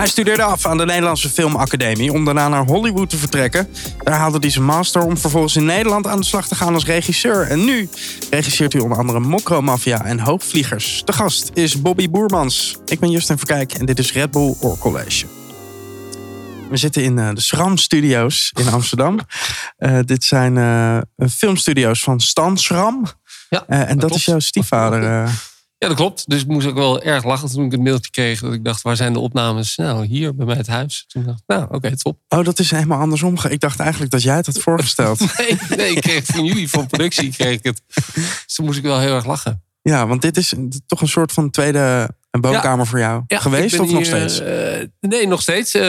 Hij studeerde af aan de Nederlandse Filmacademie om daarna naar Hollywood te vertrekken. Daar haalde hij zijn master om vervolgens in Nederland aan de slag te gaan als regisseur. En nu regisseert hij onder andere Mokro Mafia en Hoogvliegers. De gast is Bobby Boermans. Ik ben Justin Verkijk en dit is Red Bull Oor College. We zitten in uh, de Schram Studios in Amsterdam. Uh, dit zijn uh, filmstudio's van Stan Schram. Ja, en dat, klopt. is jouw stiefvader. Ja, dat klopt. Dus ik moest ook wel erg lachen toen ik het mailtje kreeg. Dat ik dacht, waar zijn de opnames? Nou, hier bij mij het huis. Toen dacht ik, nou, oké, okay, top. Oh, dat is helemaal andersom. Ik dacht eigenlijk dat jij het had voorgesteld. nee, nee, ik kreeg van jullie, van productie, kreeg ik het. Dus toen moest ik wel heel erg lachen. Ja, want dit is toch een soort van tweede woonkamer ja. voor jou ja, geweest of hier, nog steeds? Uh, nee, nog steeds. Uh,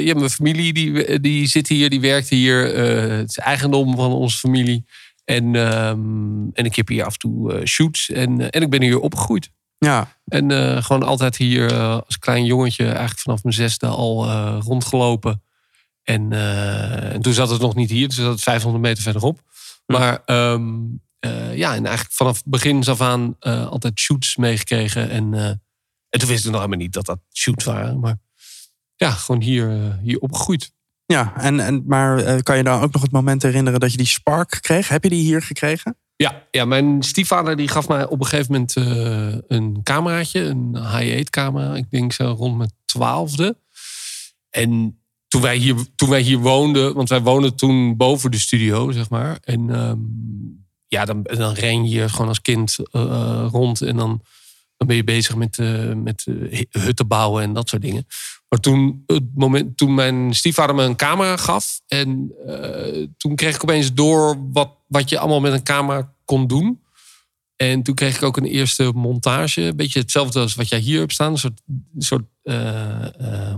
je hebt mijn familie, die, die zit hier, die werkt hier. Uh, het is eigendom van onze familie. En, um, en ik heb hier af en toe shoots. En, en ik ben hier opgegroeid. Ja. En gewoon altijd hier als klein jongetje, eigenlijk vanaf mijn zesde al rondgelopen. En, en, toen zat het nog niet hier, dus zat het 500 meter verderop. Maar um, uh, ja, en eigenlijk vanaf begin af aan altijd shoots meegekregen. En, en toen wisten we nog helemaal niet dat dat shoots waren. Maar ja, gewoon hier, hier opgegroeid. Ja, en, en, maar kan je dan ook nog het moment herinneren dat je die spark kreeg? Heb je die hier gekregen? Ja, ja mijn stiefvader die gaf mij op een gegeven moment een cameraatje. Een high-8 camera. Ik denk zo rond mijn twaalfde. En toen wij, hier, toen wij hier woonden, want wij woonden toen boven de studio, zeg maar. En um, ja, dan, dan ren je gewoon als kind uh, rond en dan, dan ben je bezig met, uh, met hutten bouwen en dat soort dingen. Maar toen, het moment, toen mijn stiefvader me een camera gaf en toen kreeg ik opeens door wat, wat je allemaal met een camera kon doen. En toen kreeg ik ook een eerste montage, een beetje hetzelfde als wat jij hier hebt staan, een soort, soort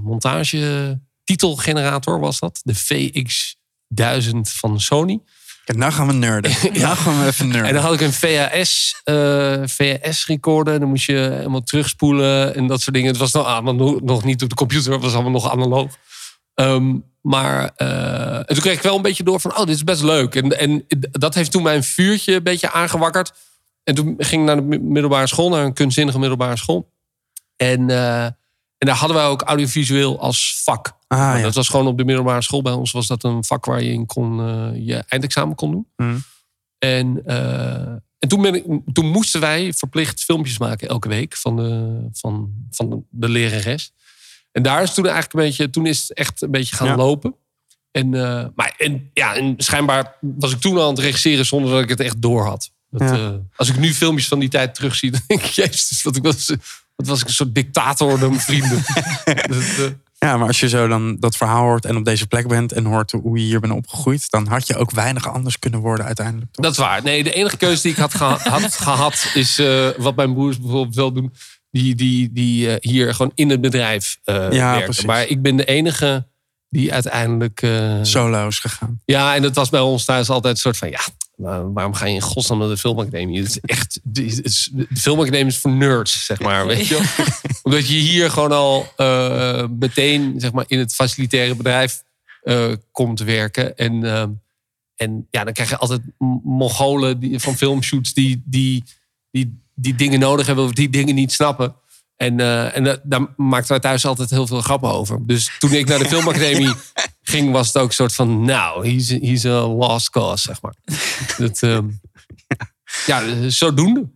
montage titelgenerator was dat, de VX1000 van Sony. Kijk, nou gaan we nerden. ja. Nou gaan we even nerden. En dan had ik een VHS, uh, VHS recorder. En dan moest je helemaal terugspoelen en dat soort dingen. Het was nog, allemaal nog niet op de computer, het was allemaal nog analoog. Um, maar uh, en toen kreeg ik wel een beetje door van, oh, dit is best leuk. En, en dat heeft toen mijn vuurtje een beetje aangewakkerd. En toen ging ik naar de middelbare school, naar een kunstzinnige middelbare school. En, uh, en daar hadden wij ook audiovisueel als vak. Ah, ja. Dat was gewoon op de middelbare school bij ons was dat een vak waar je in kon uh, je eindexamen kon doen. Mm. En, uh, en toen, ben ik, toen moesten wij verplicht filmpjes maken elke week van de, van, van de, lerares. En daar is toen eigenlijk een beetje, toen is het echt een beetje gaan Ja. lopen. En, uh, maar en, ja, en schijnbaar was ik toen al aan het regisseren zonder dat ik het echt door had. Dat, Ja. als ik nu filmpjes van die tijd terugzie, dan denk ik, jezus, wat, ik was, wat was ik een soort dictator door mijn vrienden. Dat, uh, Ja, maar als je zo dan dat verhaal hoort en op deze plek bent en hoort hoe je hier bent opgegroeid, dan had je ook weinig anders kunnen worden uiteindelijk. Toch? Dat is waar. Nee, de enige keuze die ik had, geha- had gehad is uh, wat mijn broers bijvoorbeeld wel doen. Die, die, die uh, hier gewoon in het bedrijf uh, Ja, werken. precies. Maar ik ben de enige die uiteindelijk. Solo is gegaan. Ja, en dat was bij ons thuis altijd een soort van ja. Maar waarom ga je in godsnaam naar de filmacademie? Het is echt, het is, de filmacademie is voor nerds, zeg maar. Weet je? wel? Omdat je hier gewoon al uh, meteen zeg maar, in het facilitaire bedrijf uh, komt werken. En, uh, en ja, dan krijg je altijd Mongolen die, van filmshoots die, die, die, die dingen nodig hebben of die dingen niet snappen. En, uh, en da- daar maakten wij thuis altijd heel veel grappen over. Dus toen ik naar de filmacademie ging, was het ook een soort van... Nou, he's, he's a lost cause, zeg maar. Dat, um, ja, zodoende.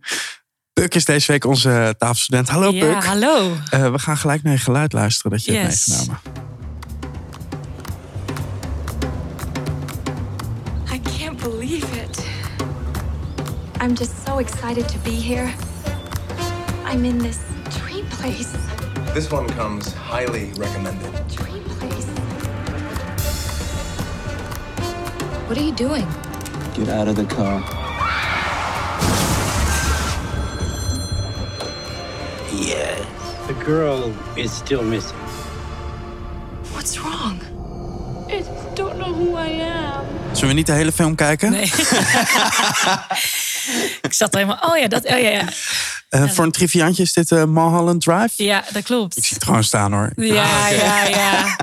Puk is deze week onze tafelstudent. Hallo Ja, Puk. hallo. Uh, we gaan gelijk naar je geluid luisteren dat je hebt Yes. meegenomen. I can't believe it. I'm just so excited to be here. I'm in this place. This one comes highly recommended. Dream place. What are you doing? Get out of the car. Yes. The girl is still missing. What's wrong? I don't know who I am. Zullen we niet de hele film kijken? Nee. ik zat er helemaal. Oh ja, dat. Oh ja, ja. Uh, voor een triviantje is dit uh, Mulholland Drive. Ja, dat klopt. Ik zie het gewoon staan hoor. Ja, Ah, ja, ja.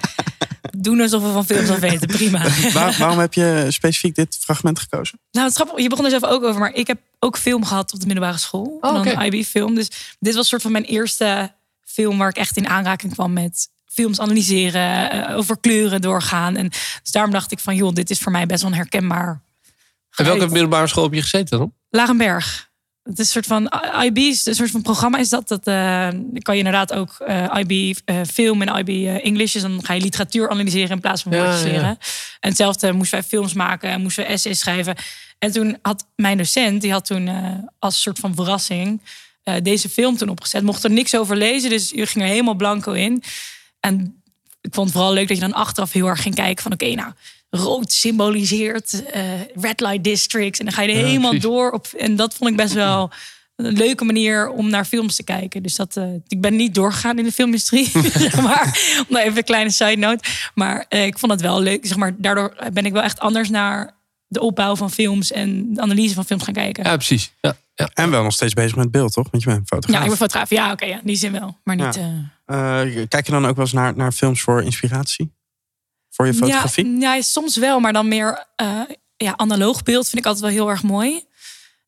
Doen alsof we van films af weten. Prima. Waar- waarom heb je specifiek dit fragment gekozen? Nou, het grappig. Je begon er zelf ook over, maar ik heb ook film gehad op de middelbare school. Oh, en dan oké. IB film. Dus dit was soort van mijn eerste film waar ik echt in aanraking kwam met films analyseren, eh, over kleuren doorgaan. En dus daarom dacht ik van, joh, dit is voor mij best wel een herkenbaar. En welke middelbare school heb je gezeten dan? Larenberg. Het is een soort van IB, een soort van programma is dat. Dat eh, kan je inderdaad ook eh, IB eh, film en IB English. Dus dan ga je literatuur analyseren in plaats van Ja, woordjes ja. leren. En hetzelfde moesten wij films maken en moesten we essays schrijven. En toen had mijn docent, die had toen als soort van verrassing deze film toen opgezet. Mocht er niks over lezen, dus je ging er helemaal blanco in. En ik vond het vooral leuk dat je dan achteraf heel erg ging kijken van oké, nou, rood symboliseert eh, red light districts. En dan ga je er Ja, helemaal precies. door op. En dat vond ik best wel een leuke manier om naar films te kijken. Dus dat, eh, ik ben niet doorgegaan in de filmindustrie, zeg maar. Om nou even een kleine side note. Maar eh, ik vond het wel leuk. Zeg maar, daardoor ben ik wel echt anders naar de opbouw van films en de analyse van films gaan kijken. Ja, precies. Ja, ja. En wel nog steeds bezig met beeld, toch? Want je bent fotograaf. Ja, ik ben fotograaf. Ja, oké, ja, in die zin wel. Maar niet. Ja. Eh, kijk je dan ook wel eens naar, naar films voor inspiratie? Voor je fotografie? Ja, ja, soms wel, maar dan meer eh, ja, analoog beeld vind ik altijd wel heel erg mooi.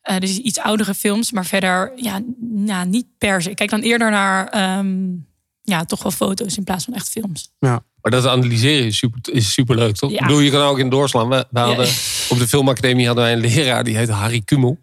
Eh, dus iets oudere films, maar verder ja, ja, niet per se. Ik kijk dan eerder naar ehm, ja, toch wel foto's in plaats van echt films. Ja. Maar dat analyseren is super, is super leuk, toch? Ja. Ik bedoel, je kan ook in doorslaan. We, we hadden, Op de filmacademie hadden wij een leraar, die heette Harry Kumel.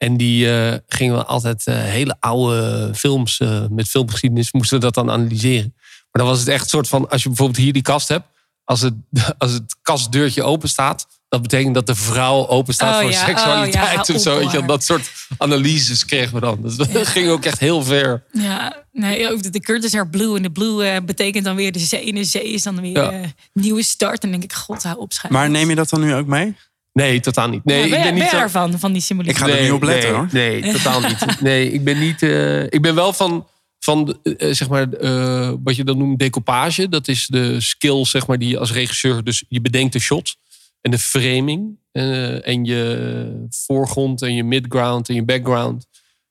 En die eh, gingen we altijd eh, hele oude films eh, met filmgeschiedenis, moesten we dat dan analyseren. Maar dan was het echt een soort van, als je bijvoorbeeld hier die kast hebt, als het, als het kastdeurtje open staat, dat betekent dat de vrouw open staat Oh voor ja, seksualiteit oh ja, of zo. Weet je, dat soort analyses kregen we dan. Dus dat ging ook echt heel ver. Ja, nee, ook de, Curtis Air Blue. En de blue eh, betekent dan weer de zee. En de zee is dan weer Ja. eh, nieuwe start. En dan denk ik, god, hou op, schrijven. Maar neem je dat dan nu ook mee? Nee, totaal niet. Nee, Ja, ben, ik ben ben niet zo- ervan, van die symboliek? Ik ga er niet op letten, nee, hoor. Nee, totaal niet. Nee, ik ben niet. eh, ik ben wel van, van eh, zeg maar, eh, wat je dan noemt decoupage. Dat is de skill, zeg maar, die je als regisseur. Dus je bedenkt de shot en de framing. eh, en je voorgrond en je midground en je background.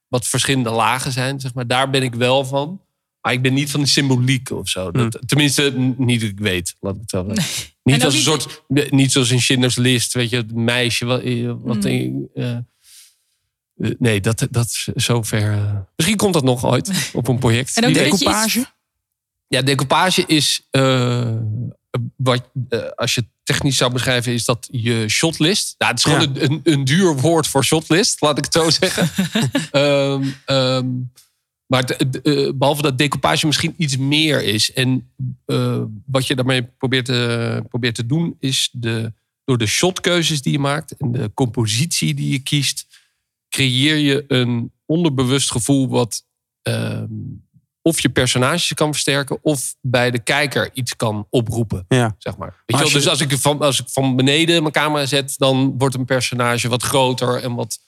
Wat verschillende lagen zijn, zeg maar. Daar ben ik wel van. Maar ik ben niet van de symboliek of zo. Dat, Hm. Tenminste, niet dat ik weet. Laat ik het. En Niet als een soort, niet zoals in Schindler's List, weet je, het meisje wat, eh, wat Mm. eh, eh, nee, dat, dat zover. eh, misschien komt dat nog ooit op een project. En ook iets- Decoupage? Ja, decoupage is, wat, als je technisch zou beschrijven, is dat je shotlist. Nou, het is gewoon Ja. een, een, een duur woord voor shotlist, laat ik het zo zeggen. Ehm, ehm, maar het- eh, behalve dat decoupage misschien iets meer is. En eh, wat je daarmee probeert te, probeert te doen, is de, door de shotkeuzes die je maakt en de compositie die je kiest, creëer je een onderbewust gevoel wat ehm, of je personages kan versterken of bij de kijker iets kan oproepen. Ja. Zeg maar. Weet Maar je wel? als je- Dus als ik, van, als ik van beneden mijn camera zet, dan wordt een personage wat groter en wat,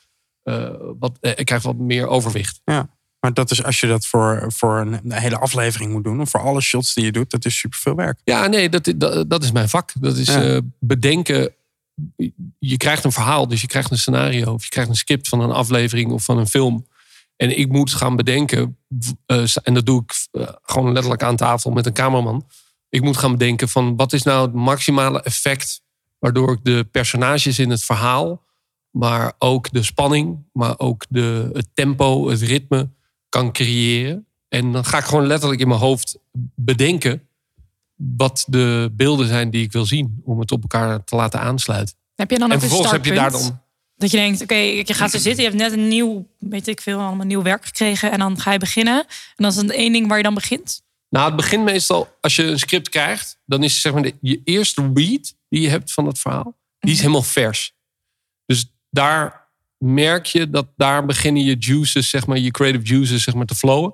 eh, wat eh, ik krijg wat meer overwicht. Ja. Maar dat is als je dat voor, voor een, hele aflevering moet doen. Of voor alle shots die je doet. Dat is superveel werk. Ja, nee, dat, dat, dat is mijn vak. Dat is Ja. eh, bedenken. Je krijgt een verhaal, dus je krijgt een scenario. Of je krijgt een script van een aflevering of van een film. En ik moet gaan bedenken. eh, en dat doe ik eh, gewoon letterlijk aan tafel met een cameraman. Ik moet gaan bedenken van wat is nou het maximale effect. Waardoor ik de personages in het verhaal. Maar ook de spanning. Maar ook de, het tempo, het ritme kan creëren. En dan ga ik gewoon letterlijk in mijn hoofd bedenken wat de beelden zijn die ik wil zien. Om het op elkaar te laten aansluiten. Heb je dan en een vervolgens heb je daar dan... Dat je denkt, oké, je gaat zo zitten, je hebt net een nieuw, weet ik veel, allemaal nieuw werk gekregen. En dan ga je beginnen. En dan is het één ding waar je dan begint. Nou, het begint meestal, als je een script krijgt... dan is zeg maar de, je eerste read die je hebt van het verhaal... die is helemaal vers. Dus daar merk je dat daar beginnen je juices, zeg maar, je creative juices, zeg maar, te flowen.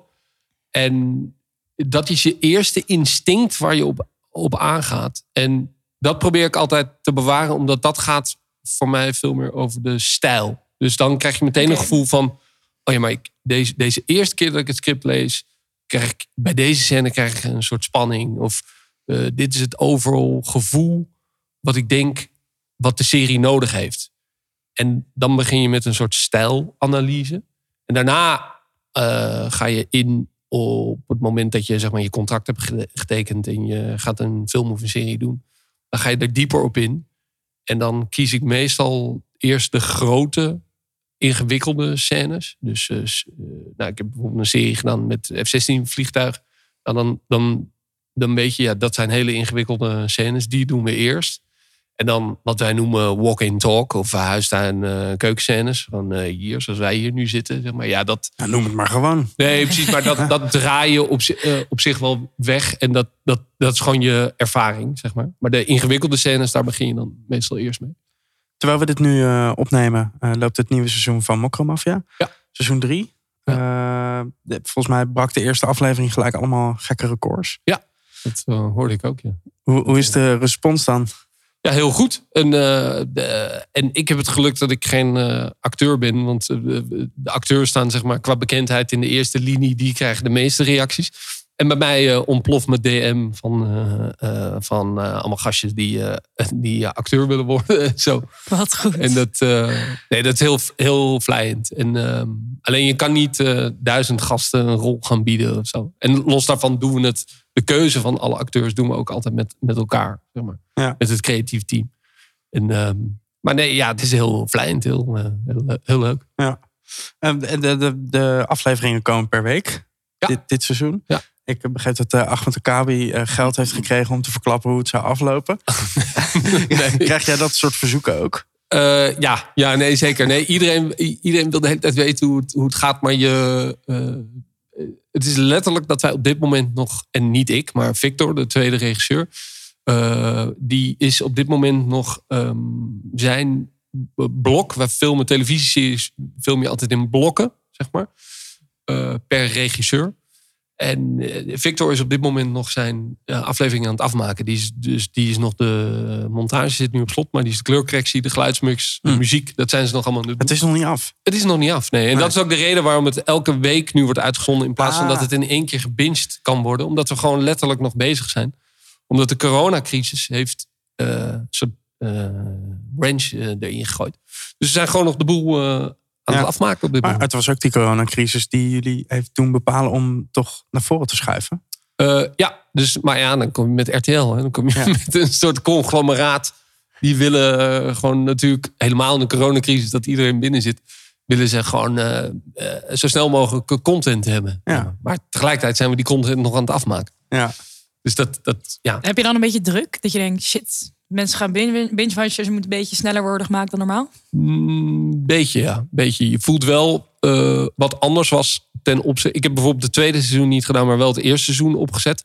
En dat is je eerste instinct waar je op, op aangaat. En dat probeer ik altijd te bewaren, omdat dat gaat voor mij veel meer over de stijl. Dus dan krijg je meteen een gevoel van: oh ja, maar ik, deze, deze eerste keer dat ik het script lees, krijg ik bij deze scène krijg ik een soort spanning. Of eh, dit is het overal gevoel wat ik denk wat de serie nodig heeft. En dan begin je met een soort stijlanalyse. En daarna eh, ga je in op het moment dat je zeg maar, je contract hebt gete- getekend en je gaat een film of een serie doen. Dan ga je er dieper op in. En dan kies ik meestal eerst de grote, ingewikkelde scènes. Dus eh, eh, nou, ik heb bijvoorbeeld een serie gedaan met F-16 vliegtuig. Nou, dan, dan dan weet je, ja, dat zijn hele ingewikkelde scènes. Die doen we eerst. En dan wat wij noemen walk-in-talk of huistuin uh, keukenscènes. Van eh, hier, zoals wij hier nu zitten. Zeg maar. Ja, dat... Ja, noem het maar gewoon. Nee, precies. Maar dat, dat draai je op, eh, op zich wel weg. En dat, dat, dat is gewoon je ervaring, zeg maar. Maar de ingewikkelde scènes, daar begin je dan meestal eerst mee. Terwijl we dit nu eh, opnemen, eh, loopt het nieuwe seizoen van Mokromafia. Ja. Seizoen 3. volgens mij brak de eerste aflevering gelijk allemaal gekke records. Dat eh, hoorde ik ook, ja. Hoe, hoe is de respons dan? Ja, heel goed. En, eh, en ik heb het geluk dat ik geen eh, acteur ben. Want eh, de acteurs staan zeg maar, qua bekendheid in de eerste linie. Die krijgen de meeste reacties. En bij mij eh, ontploft mijn DM van, eh, eh, van eh, allemaal gastjes die, eh, die acteur willen worden. en Zo. Wat goed. En dat, eh, nee, dat is heel, heel vlijend. En, ehm, alleen je kan niet eh, duizend gasten een rol gaan bieden of zo. En los daarvan doen we het. De keuze van alle acteurs doen we ook altijd met, met elkaar. Zeg maar. Ja. Met het creatief team. En, ehm, maar nee, ja, het is heel vlijend. Heel, heel, heel leuk. Eh, de, de, de, de afleveringen komen per week. Ja. Dit, dit seizoen. Ja. Ik begreep dat uh, Ahmed Akabi eh, geld heeft gekregen om te verklappen hoe het zou aflopen. Nee. Krijg jij dat soort verzoeken ook? Eh, ja, ja, nee, zeker. Nee, iedereen, iedereen wil de hele tijd weten hoe het, hoe het gaat. Maar je, het is letterlijk dat wij op dit moment nog, en niet ik, maar Victor, de tweede regisseur, die is op dit moment nog ehm, zijn blok. Wij filmen televisieseries, film je altijd in blokken, zeg maar, per regisseur. En eh, Victor is op dit moment nog zijn eh, aflevering aan het afmaken. Die is, dus, die is nog de montage zit nu op slot, maar die is de kleurcorrectie, de geluidsmix, de Hmm. muziek. Dat zijn ze nog allemaal het is nog niet af. Het is nog niet af, nee. En Nee. dat is ook de reden waarom het elke week nu wordt uitgezonden... in plaats van Ah. dat het in één keer gebinged kan worden. Omdat we gewoon letterlijk nog bezig zijn. Omdat de coronacrisis heeft eh, een soort eh wrench eh, erin gegooid. Dus we zijn gewoon nog de boel eh, aan Ja. het afmaken op dit Maar moment. het was ook die coronacrisis die jullie heeft doen bepalen om toch naar voren te schuiven. Eh, ja, dus, maar ja, dan kom je met RTL. Hè. Dan kom je Ja. met een soort conglomeraat. Die willen eh, gewoon natuurlijk helemaal in de coronacrisis... dat iedereen binnen zit... willen ze gewoon eh, zo snel mogelijk content hebben. Ja. Maar tegelijkertijd zijn we die content nog aan het afmaken. Ja. Dus dat, dat ja. Heb je dan een beetje druk? Dat je denkt, shit, mensen gaan binge- binge-watchers moeten een beetje sneller worden gemaakt dan normaal? Mm, beetje, ja. Beetje. Je voelt wel eh, wat anders was ten opzichte... Ik heb bijvoorbeeld het tweede seizoen niet gedaan... maar wel het eerste seizoen opgezet.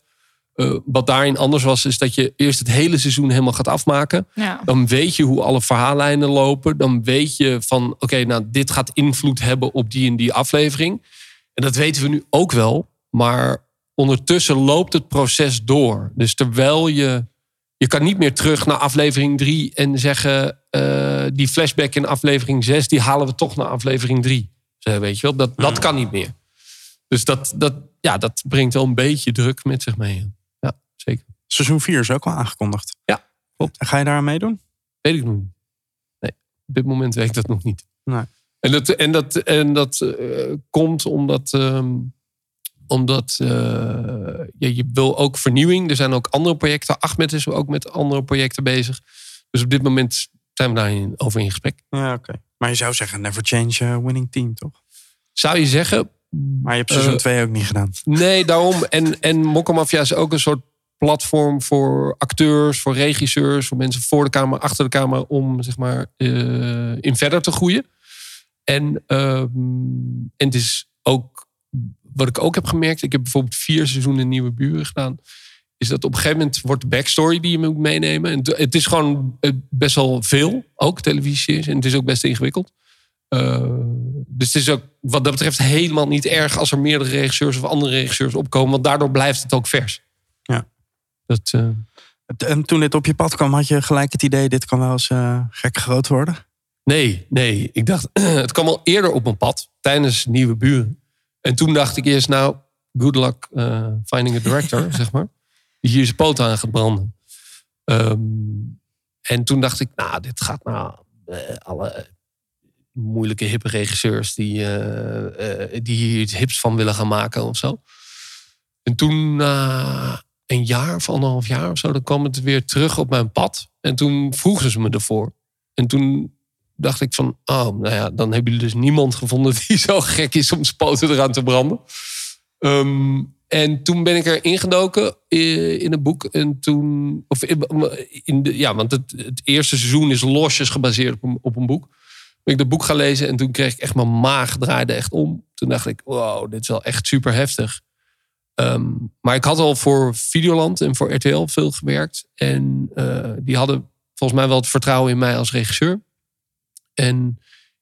Eh, wat daarin anders was, is dat je eerst het hele seizoen helemaal gaat afmaken. Ja. Dan weet je hoe alle verhaallijnen lopen. Dan weet je van, oké, nou, dit gaat invloed hebben op die en die aflevering. En dat weten we nu ook wel. Maar ondertussen loopt het proces door. Dus terwijl je... Je kan niet meer terug naar aflevering 3 en zeggen... eh, die flashback in aflevering 6, die halen we toch naar aflevering 3. Zo, weet je wel, dat, dat kan niet meer. Dus dat, dat, ja, dat brengt wel een beetje druk met zich mee. Ja, zeker. Seizoen 4 is ook al aangekondigd. Ja, klopt. En ga je daar aan meedoen? Weet ik nog niet. Nee, op dit moment weet ik dat nog niet. Nee. En dat, en dat, en dat eh, komt omdat, ehm, omdat eh, ja, je wil ook vernieuwing. Er zijn ook andere projecten. Ahmed is ook met andere projecten bezig. Dus op dit moment zijn we daarin over in gesprek. Ja, oké. Maar je zou zeggen, never change a winning team, toch? Zou je zeggen, Maar je hebt seizoen Eh, 2 ook niet gedaan. Nee, daarom. En, en Mokkermafia is ook een soort platform voor acteurs, voor regisseurs, voor mensen voor de camera, achter de camera, om zeg maar eh, in verder te groeien. En, ehm, en het is ook, wat ik ook heb gemerkt, ik heb bijvoorbeeld vier seizoenen Nieuwe Buren gedaan, is dat op een gegeven moment wordt de backstory die je moet meenemen. En het- is gewoon eh, best wel veel, ook televisieseries, en het is ook best ingewikkeld. Eh, dus het is ook wat dat betreft helemaal niet erg als er meerdere regisseurs of andere regisseurs opkomen. Want daardoor blijft het ook vers. Ja. Dat, eh, En toen dit op je pad kwam, had je gelijk het idee, dit kan wel eens gek groot worden. nee, nee. Ik dacht, het kwam al eerder op mijn pad. Tijdens Nieuwe Buren. En toen dacht ik eerst, nou, good luck eh, finding a director, zeg maar. Die hier zijn poot aan gaat branden. Ehm, en toen dacht ik, nou, dit gaat nou eh, alle moeilijke hippe regisseurs die, eh, die hier iets hips van willen gaan maken of zo. En toen na een jaar of anderhalf jaar of zo, dan kwam het weer terug op mijn pad. En toen vroegen ze me ervoor. En toen dacht ik van, oh, nou ja, dan hebben jullie dus niemand gevonden die zo gek is om zijn poten eraan te branden. Ehm, en toen ben ik er ingedoken in het boek. En toen, of in, in de, ja, want het, het eerste seizoen is losjes gebaseerd op een, op een boek. Ben ik dat boek gaan lezen en toen kreeg ik echt mijn maag draaide echt om. Toen dacht ik, wow, dit is wel echt super heftig. Ehm, maar ik had al voor Videoland en voor RTL veel gewerkt. En eh, die hadden volgens mij wel het vertrouwen in mij als regisseur. En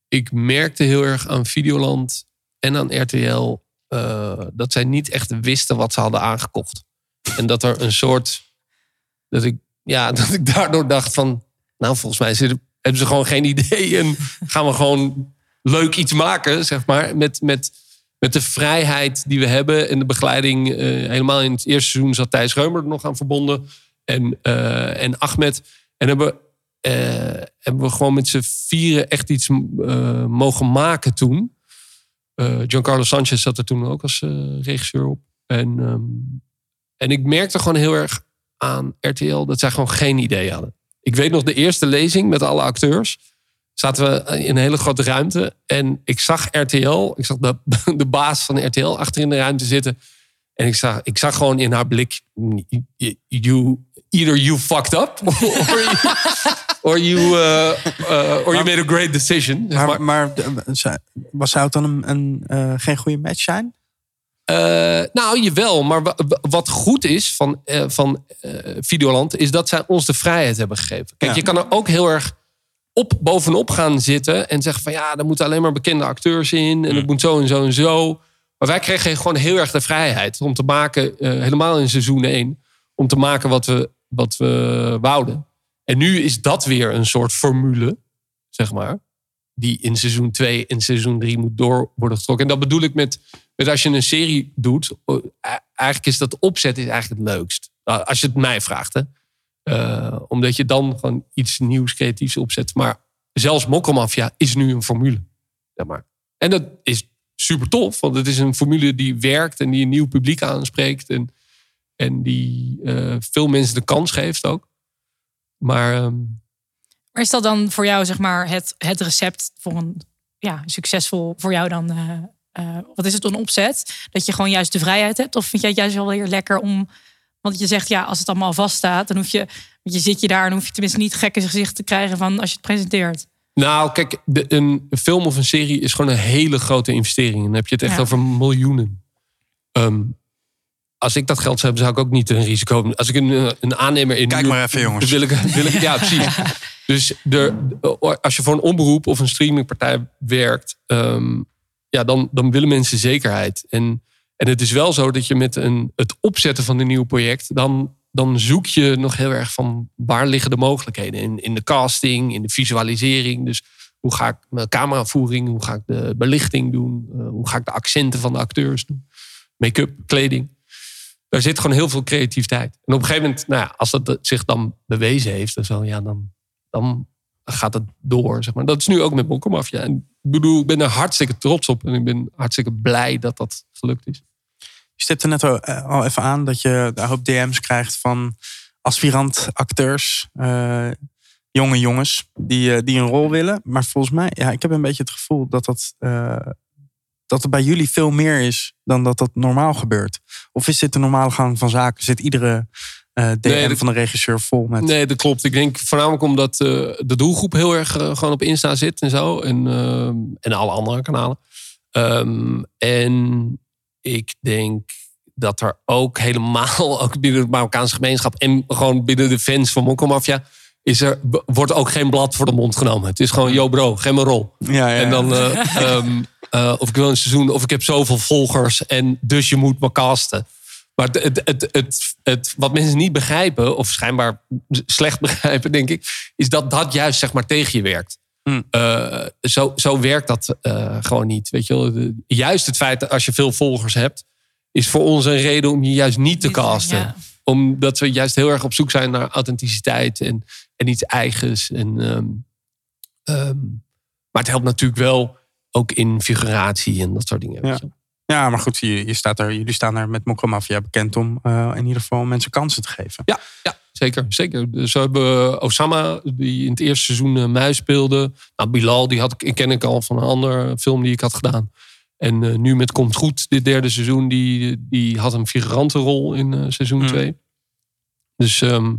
ik merkte heel erg aan Videoland en aan RTL eh, dat zij niet echt wisten wat ze hadden aangekocht. En dat er een soort. Dat ik, ja, dat ik daardoor dacht van. Nou, volgens mij zitten, hebben ze gewoon geen idee. En gaan we gewoon leuk iets maken, zeg maar. Met, met, met de vrijheid die we hebben en de begeleiding. eh, helemaal in het eerste seizoen zat Thijs Reumer er nog aan verbonden. En, eh, en Ahmed. En hebben, eh, hebben we gewoon met z'n vieren echt iets eh, mogen maken toen. Eh, Giancarlo Sanchez zat er toen ook als regisseur op. En, ehm, en ik merkte gewoon heel erg aan RTL dat zij gewoon geen idee hadden. Ik weet nog de eerste lezing met alle acteurs. Zaten we in een hele grote ruimte. En ik zag RTL, ik zag de, de baas van RTL achter in de ruimte zitten. En ik zag, ik zag gewoon in haar blik: you, either you fucked up, or you, or you, uh, uh, or you made a great decision. Maar, was zou het dan een, een, eh, geen goede match zijn? Eh, nou, jawel. Maar wa- wa- wat goed is van, eh, van Videoland... is dat zij ons de vrijheid hebben gegeven. Kijk, Ja. je kan er ook heel erg op bovenop gaan zitten... en zeggen van ja, er moeten alleen maar bekende acteurs in... en het moet zo en zo en zo. Maar wij kregen gewoon heel erg de vrijheid... om te maken, helemaal in seizoen 1... om te maken wat we, wat we wouden. En nu is dat weer een soort formule, zeg maar... die in seizoen 2 en seizoen 3 moet door worden getrokken. En dat bedoel ik met met als je een serie doet, eh, eigenlijk is dat opzet is eigenlijk het leukst. Nou, Als je het mij vraagt. Hè. Eh, omdat je dan gewoon iets nieuws, creatiefs opzet. Maar zelfs Mokkelmafia is nu een formule. Zeg maar. En dat is super tof. Want het is een formule die werkt en die een nieuw publiek aanspreekt. En, en die eh, veel mensen de kans geeft ook. Maar ehm, Maar is dat dan voor jou zeg maar het, het recept voor een ja, succesvol voor jou dan? eh, eh, wat is het een opzet? Dat je gewoon juist de vrijheid hebt? Of vind jij het juist wel weer lekker om... Want je zegt ja, als het allemaal vaststaat, dan hoef je... Je zit je daar en hoef je tenminste niet gekke gezicht te krijgen van als je het presenteert. Nou, kijk, de, een film of een serie is gewoon een hele grote investering. En dan heb je het echt Ja. over miljoenen. Ehm, als ik dat geld zou hebben, zou ik ook niet een risico. Als ik een, eh, een aannemer in. Kijk maar even, jongens. Wil ik, wil ik, ja, precies. Dus er, als je voor een omroep of een streamingpartij werkt, ehm, ja, dan, dan willen mensen zekerheid. En, en het is wel zo dat je met een, het opzetten van een nieuw project, dan, dan zoek je nog heel erg van waar liggen de mogelijkheden. In, in de casting, in de visualisering. Dus hoe ga ik mijn cameravoering, hoe ga ik de belichting doen, eh, hoe ga ik de accenten van de acteurs doen, make-up, kleding. Daar zit gewoon heel veel creativiteit. En op een gegeven moment, nou ja, als dat zich dan bewezen heeft, en zo, ja, dan, dan gaat het door. Zeg maar. Dat is nu ook met Mokkomafia. En ik bedoel, ik ben er hartstikke trots op. En ik ben hartstikke blij dat dat gelukt is. Je stipte net al, eh, even aan dat je een hoop DM's krijgt van aspirant acteurs, eh, jonge jongens die, eh, die een rol willen. Maar volgens mij, ja, ik heb een beetje het gevoel dat dat, dat het bij jullie veel meer is dan dat dat normaal gebeurt. Of is dit de normale gang van zaken? Zit iedere eh, DM Nee, dat- van de regisseur vol met... Nee, dat klopt. Ik denk voornamelijk omdat eh, de doelgroep heel erg eh, gewoon op Insta zit en zo. En, en alle andere kanalen. Ehm, en ik denk dat er ook helemaal, ook binnen de Marokkaanse gemeenschap en gewoon binnen de fans van Mokkomafia, is er, wordt ook geen blad voor de mond genomen. Het is gewoon, yo bro, geef me een rol. Ja, ja, ja. En dan, ehm, eh, of ik wil een seizoen, of ik heb zoveel volgers en dus je moet me casten. Maar het, het, het, het, wat mensen niet begrijpen, of schijnbaar slecht begrijpen, denk ik, is dat dat juist zeg maar tegen je werkt. Hmm. Eh, zo, zo werkt dat eh, gewoon niet. Weet je wel? De- juist het feit dat als je veel volgers hebt, is voor ons een reden om je juist niet te casten. ja. Omdat we juist heel erg op zoek zijn naar authenticiteit en, en iets eigens. En, ehm, ehm, maar het helpt natuurlijk wel ook in figuratie en dat soort dingen. wel. Ja, maar goed, je, je staat er, jullie staan er met Mokromafia bekend om eh, in ieder geval mensen kansen te geven. Ja, ja zeker. zeker. Dus we hebben Osama, die in het eerste seizoen eh, Muis speelde. Nou, Bilal, die had ik, ken ik al van een andere film die ik had gedaan. En eh, nu met Komt Goed, dit derde seizoen, die, die had een figurante rol in eh, seizoen Hmm. 2. Dus ehm,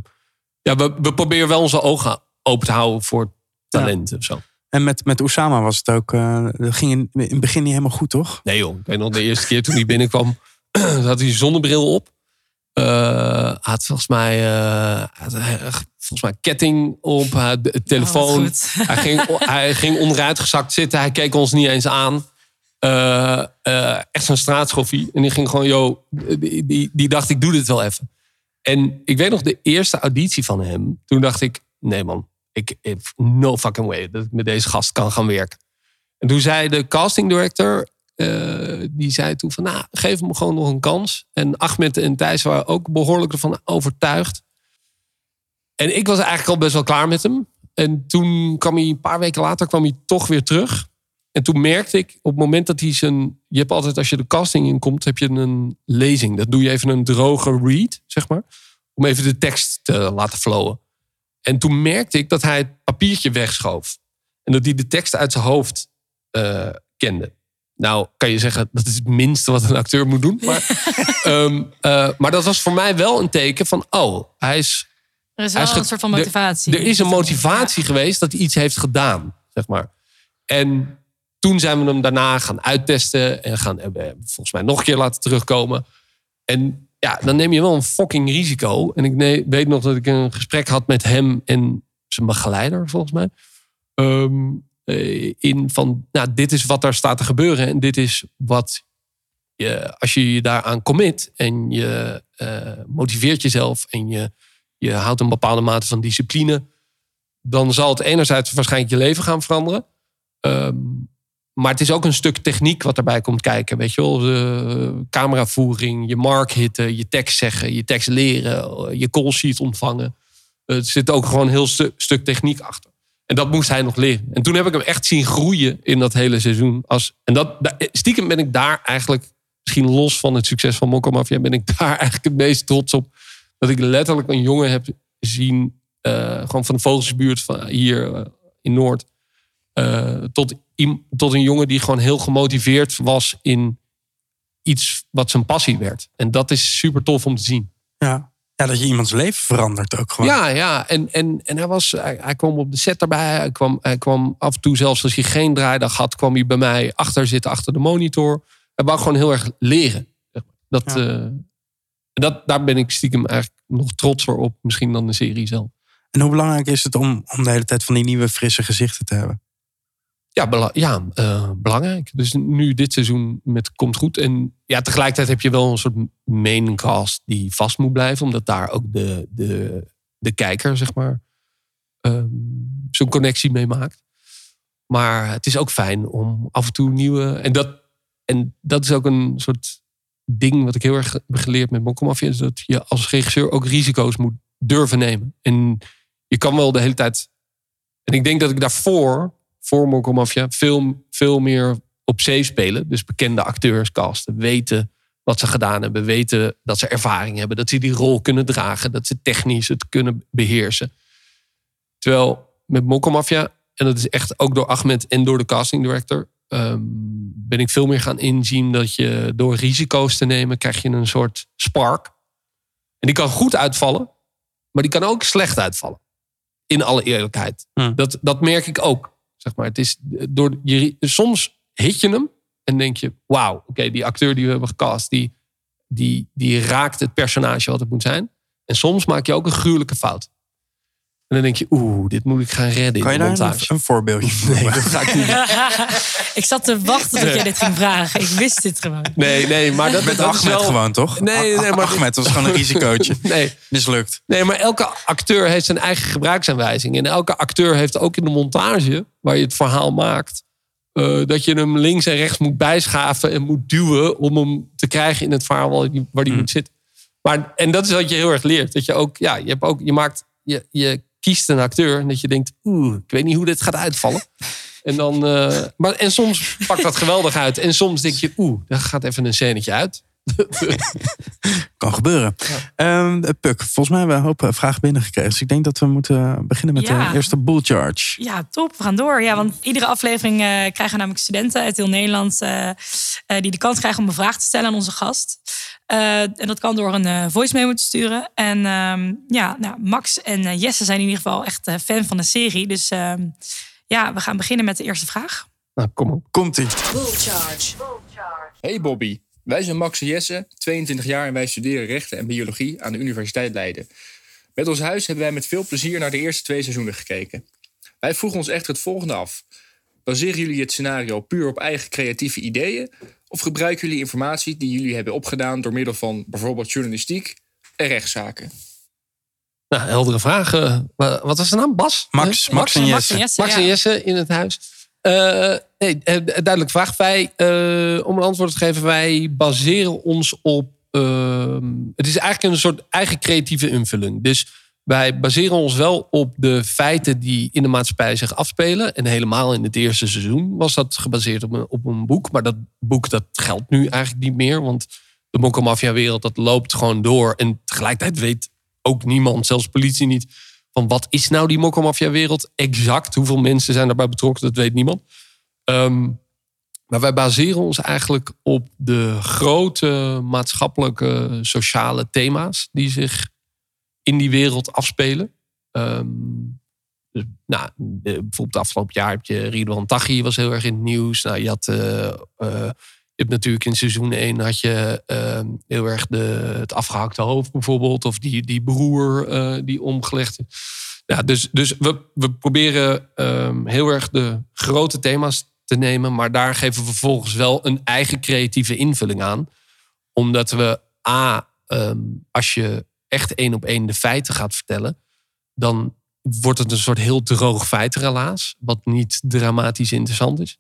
ja, we, we proberen wel onze ogen open te houden voor talenten of zo. En met, met Osama was het ook... eh, dat ging in, in het begin niet helemaal goed, toch? Nee joh, ik weet nog de eerste keer toen hij binnenkwam, had hij zonnebril op. Eh, had volgens mij, eh, had volgens mij ketting op, hij had de telefoon. goed. hij, ging, hij ging onderuitgezakt zitten, hij keek ons niet eens aan. Eh, eh, echt zo'n straatschoffie. En die ging gewoon, joh, die, die, die dacht ik doe dit wel even. En ik weet nog de eerste auditie van hem. Toen dacht ik, nee man, ik, no fucking way dat ik met deze gast kan gaan werken. En toen zei de casting director, eh, die zei toen van, nou, geef hem gewoon nog een kans. En Ahmed en Thijs waren ook behoorlijk ervan overtuigd. En ik was eigenlijk al best wel klaar met hem. En toen kwam hij, een paar weken later, kwam hij toch weer terug. En toen merkte ik, op het moment dat hij zijn... Je hebt altijd, als je de casting inkomt, heb je een lezing. Dat doe je even een droge read, zeg maar. Om even de tekst te laten flowen. En toen merkte ik dat hij het papiertje wegschoof. En dat hij de tekst uit zijn hoofd eh, kende. Nou, kan je zeggen, dat is het minste wat een acteur moet doen. Maar, ehm, eh, maar dat was voor mij wel een teken van... oh, hij is Er is wel is een soort van motivatie. Er, is een motivatie geweest dat hij iets heeft gedaan, zeg maar. En toen zijn we hem daarna gaan uittesten en gaan hem volgens mij nog een keer laten terugkomen. En ja, dan neem je wel een fucking risico. En ik weet nog dat ik een gesprek had met hem en zijn begeleider, volgens mij. Ehm, eh, in van, nou, dit is wat daar staat te gebeuren. En dit is wat je, als je je daaraan commit en je eh, motiveert jezelf en je, je houdt een bepaalde mate van discipline, dan zal het enerzijds waarschijnlijk je leven gaan veranderen. Ehm, maar het is ook een stuk techniek wat erbij komt kijken. Weet je wel, de cameravoering, je mark hitten, je tekst zeggen, je tekst leren, je call sheet ontvangen. Er zit ook gewoon een heel stu- stuk techniek achter. En dat moest hij nog leren. En toen heb ik hem echt zien groeien in dat hele seizoen. Als, en dat, da- stiekem ben ik daar eigenlijk, misschien los van het succes van Mokko Mafia, ben ik daar eigenlijk het meest trots op. Dat ik letterlijk een jongen heb zien, eh, gewoon van de Vogelsbuurt van hier eh, in Noord. eh, tot, tot een jongen die gewoon heel gemotiveerd was in iets wat zijn passie werd. En dat is super tof om te zien. Ja. ja, dat je iemands leven verandert ook gewoon. Ja, ja. En, en, en hij, was, hij, hij kwam op de set erbij. Hij kwam, hij kwam af en toe, zelfs als hij geen draaidag had, kwam hij bij mij achter zitten, achter de monitor. Hij wou gewoon heel erg leren. Dat, Ja. eh, dat, daar ben ik stiekem eigenlijk nog trotser op, misschien dan de serie zelf. En hoe belangrijk is het om, om de hele tijd van die nieuwe frisse gezichten te hebben? Ja, ja eh, belangrijk. Dus nu dit seizoen met Komt Goed. En ja, tegelijkertijd heb je wel een soort main cast die vast moet blijven. Omdat daar ook de, de, de kijker, zeg maar, ehm, zo'n connectie mee maakt. Maar het is ook fijn om af en toe nieuwe... En dat, en dat is ook een soort ding wat ik heel erg heb geleerd met Mokkomafia. Is dat je als regisseur ook risico's moet durven nemen. En je kan wel de hele tijd... En ik denk dat ik daarvoor voor Mokko Mafia veel, veel meer op zee spelen. Dus bekende acteurs casten, weten wat ze gedaan hebben, weten dat ze ervaring hebben, dat ze die rol kunnen dragen, dat ze technisch het kunnen beheersen. Terwijl met Mokko Mafia, en dat is echt ook door Ahmed en door de casting director, ehm, ben ik veel meer gaan inzien dat je door risico's te nemen, krijg je een soort spark. En die kan goed uitvallen, maar die kan ook slecht uitvallen. In alle eerlijkheid. Hm. Dat, dat merk ik ook. Zeg maar. het is door je, soms hit je hem en denk je: wauw, oké, die acteur die we hebben gecast, die, die, die raakt het personage wat het moet zijn. En soms maak je ook een gruwelijke fout. En dan denk je: oeh, dit moet ik gaan redden Kan in je de daar montage. een, een voorbeeldje van Nee, dat ga ik niet doen. ik zat te wachten tot jij dit ging vragen. Ik wist dit gewoon. Nee, nee, maar dat, Met dat is Ahmed wel... gewoon, toch? Nee, nee, maar- Ahmed was gewoon een risicootje. Nee, Mislukt. Nee, maar elke acteur heeft zijn eigen gebruiksaanwijzing. En elke acteur heeft ook in de montage, waar je het verhaal maakt, eh, dat je hem links en rechts moet bijschaven en moet duwen om hem te krijgen in het verhaal waar die, waar die moet zitten. Maar, en dat is wat je heel erg leert. Dat je ook, ja, je, hebt ook, je maakt, je, je kiest een acteur dat je denkt, oeh, ik weet niet hoe dit gaat uitvallen. En, dan, eh, maar, en soms pakt dat geweldig uit. En soms denk je, oeh, daar gaat even een scènetje uit. Kan gebeuren. Ehm, Puk, volgens mij hebben we een hoop eh, vragen binnengekregen. Dus ik denk dat we moeten beginnen met Ja. de eerste bull charge. Ja, top. We gaan door. Ja, want iedere aflevering eh, krijgen namelijk studenten uit heel Nederland... eh, eh, die de kans krijgen om een vraag te stellen aan onze gast. Eh, en dat kan door een eh, voice memo te sturen. En ehm, ja, nou, Max en eh, Jesse zijn in ieder geval echt eh, fan van de serie. Dus ehm, ja, we gaan beginnen met de eerste vraag. Nou, kom op. Komt-ie. Hey Bobby, wij zijn Max en Jesse, 22 jaar en wij studeren rechten en biologie aan de Universiteit Leiden. Met ons huis hebben wij met veel plezier naar de eerste twee seizoenen gekeken. Wij vroegen ons echter het volgende af. Baseren jullie het scenario puur op eigen creatieve ideeën? Of gebruiken jullie informatie die jullie hebben opgedaan door middel van bijvoorbeeld journalistiek en rechtszaken? Nou, heldere vragen. Wa- Wat was de naam? Bas? Max, Eh, Max en Max Jesse. en Jesse, Max en Jesse in het huis. Eh, nee, eh, duidelijke vraag. Wij, eh, om een antwoord te geven, wij baseren ons op. ehm, het is eigenlijk een soort eigen creatieve invulling. Dus wij baseren ons wel op de feiten die in de maatschappij zich afspelen. En helemaal in het eerste seizoen was dat gebaseerd op een, op een boek. Maar dat boek dat geldt nu eigenlijk niet meer. Want de mokkelmafia-wereld dat loopt gewoon door. En tegelijkertijd weet ook niemand, zelfs politie niet van wat is nou die mokkelmafia-wereld exact? Hoeveel mensen zijn daarbij betrokken? Dat weet niemand. Ehm, maar wij baseren ons eigenlijk op de grote maatschappelijke, sociale thema's die zich in die wereld afspelen. Ehm, dus, nou, bijvoorbeeld afgelopen jaar heb je Ridwan Taghi was heel erg in het nieuws. Nou, je had eh, eh, je hebt natuurlijk in seizoen 1 had je ehm, heel erg de, het afgehakte hoofd bijvoorbeeld. Of die, die broer eh, die omgelegd is. Ja, dus dus we, we proberen ehm, heel erg de grote thema's te nemen. Maar daar geven we vervolgens wel een eigen creatieve invulling aan. Omdat we A, ehm, als je echt één op één de feiten gaat vertellen. Dan wordt het een soort heel droog feitenrelaas. Wat niet dramatisch interessant is.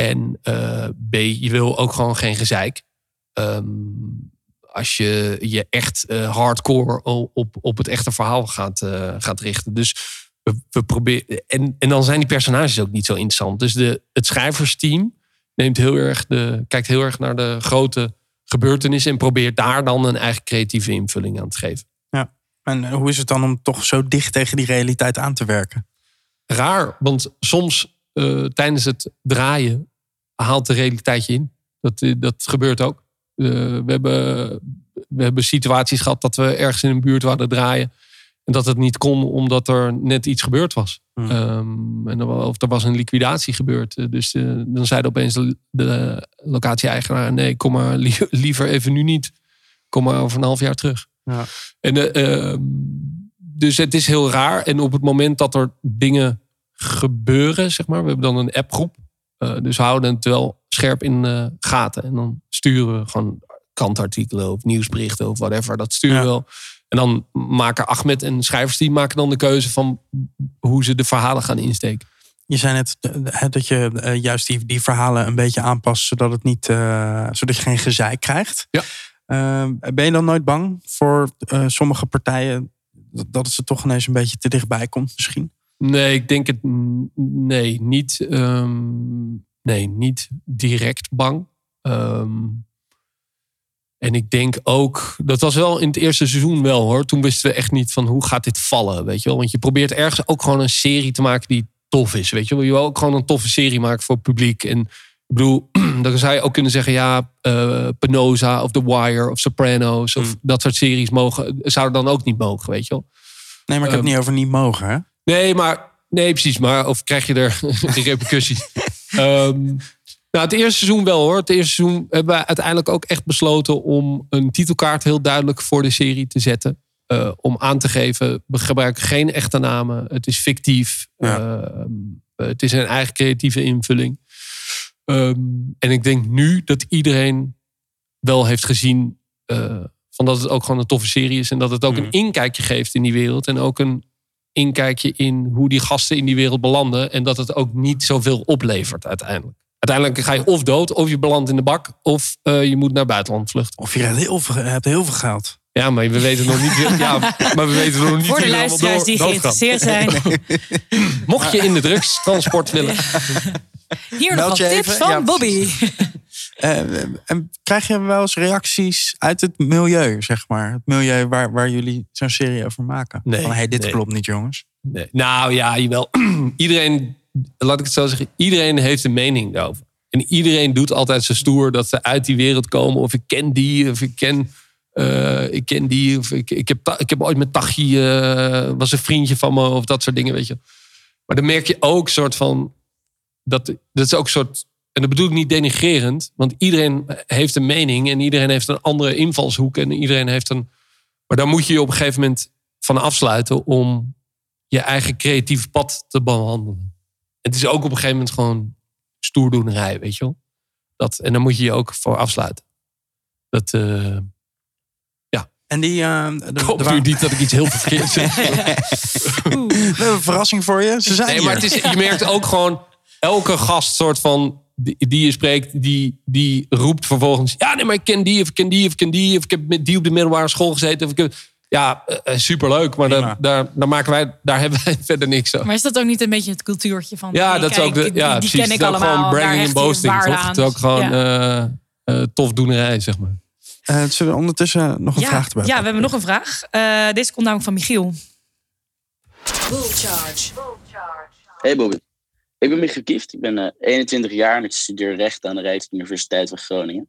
En eh, B, je wil ook gewoon geen gezeik. Ehm, als je je echt eh, hardcore op, op het echte verhaal gaat, eh, gaat richten. Dus we, we proberen. En, en dan zijn die personages ook niet zo interessant. Dus de, het schrijversteam neemt heel erg de, kijkt heel erg naar de grote gebeurtenissen. En probeert daar dan een eigen creatieve invulling aan te geven. Ja. En hoe is het dan om toch zo dicht tegen die realiteit aan te werken? raar. Want soms eh, tijdens het draaien haalt de realiteit je in. Dat, eh, dat gebeurt ook. Eh, we, hebben, we hebben situaties gehad dat we ergens in een buurt wilden draaien. En dat het niet kon omdat er net iets gebeurd was. Hmm. Ehm, en er, of er was een liquidatie gebeurd. Dus dan zeiden opeens de, de locatie-eigenaar... nee, kom maar lie- liever even nu niet. Kom maar over een half jaar terug. Ja. En, eh, ehm, dus het is heel raar. En op het moment dat er dingen gebeuren, zeg maar. We hebben dan een appgroep. Eh, dus we houden het wel scherp in de gaten. En dan sturen we gewoon krantartikelen of nieuwsberichten of whatever. Dat sturen we Ja. wel. En dan maken Ahmed en schrijvers die maken dan de keuze van hoe ze de verhalen gaan insteken. Je zei net eh, hè, dat je eh, juist die, die verhalen een beetje aanpast, zodat, het niet, zodat je geen gezeik krijgt. Ja. Ben je dan nooit bang voor sommige partijen dat dat het ze toch ineens een beetje te dichtbij komt misschien? Nee, ik denk het. Nee, niet, ehm, nee, niet direct bang. Ehm, en ik denk ook, dat was wel in het eerste seizoen wel hoor. Toen wisten we echt niet van hoe gaat dit vallen, weet je wel. Want je probeert ergens ook gewoon een serie te maken die tof is, weet je wel. Je wil ook gewoon een toffe serie maken voor het publiek. En ik bedoel, dan zou je ook kunnen zeggen, ja, eh Penosa of The Wire of Sopranos of dat soort series mogen, zouden dan ook niet mogen, weet je wel. Nee, maar ik heb het Ehm, niet over niet mogen. Hè? Nee, maar nee, precies. Maar of krijg je er repercussies? Ehm, nou, het eerste seizoen wel hoor. Het eerste seizoen hebben we uiteindelijk ook echt besloten om een titelkaart heel duidelijk voor de serie te zetten. Eh, om aan te geven, we gebruiken geen echte namen. Het is fictief. Ja. Ehm, het is een eigen creatieve invulling. Ehm, en ik denk nu dat iedereen wel heeft gezien eh, van dat het ook gewoon een toffe serie is. En dat het ook een inkijkje geeft in die wereld. En ook een inkijkje in hoe die gasten in die wereld belanden. En dat het ook niet zoveel oplevert uiteindelijk. Uiteindelijk ga je of dood, of je belandt in de bak, of eh, je moet naar buitenland vluchten. Of je hebt heel veel, hebt heel veel geld. Ja, maar we weten nog niet. Ja, maar we weten nog niet. Voor de er luisteraars die geïnteresseerd zijn. Mocht je in de drugstransport willen. Hier nog wat je tips van Ja, Bobby. Eh, en krijg je wel eens reacties uit het milieu, zeg maar? Het milieu waar, waar jullie zo'n serie over maken? Nee, Van, hey, dit nee. klopt niet, jongens. Nee. Nou ja, jawel. iedereen, laat ik het zo zeggen, iedereen heeft een mening daarover. En iedereen doet altijd zo stoer dat ze uit die wereld komen. Of ik ken die, of ik ken, eh, ik ken die. Of ik, ik, heb, ik heb ooit met Tachi, eh, was een vriendje van me. Of dat soort dingen, weet je. Maar dan merk je ook soort van, dat, dat is ook een soort, en dat bedoel ik niet denigrerend. Want iedereen heeft een mening en iedereen heeft een andere invalshoek. En iedereen heeft een, maar daar moet je je op een gegeven moment van afsluiten om je eigen creatieve pad te behandelen. Het is ook op een gegeven moment gewoon stoerdoenerij, weet je wel. Dat, en daar moet je je ook voor afsluiten. Dat, eh En die... eh, de- ik hoop de- nu niet dat ik iets heel verkeerd zeg. We hebben een verrassing voor je. Ze zijn Nee, maar het is, je merkt ook gewoon elke gast soort van die, die je spreekt, die, die roept vervolgens: ja, nee, maar ik ken die of ik ken die of ik ken die of ik heb met die op de middelbare school gezeten of ik heb, ja, eh, eh, superleuk, maar daar, daar, daar maken wij, daar hebben wij verder niks aan. Maar is dat ook niet een beetje het cultuurtje van... Ja, hey, dat is ook de, die, ja, die precies. ken ik allemaal. gewoon bragging en boasting, toch? Het is ook gewoon Ja. eh, eh, tof doenerij, zeg maar. Eh, zullen we ondertussen nog een ja, vraag erbij ja, we hebben nog een vraag. Eh, deze komt namelijk van Michiel. Hey Bobby, ik ben Michiel Kieft. Ik ben eh, 21 jaar en ik studeer recht aan de Rijksuniversiteit van Groningen.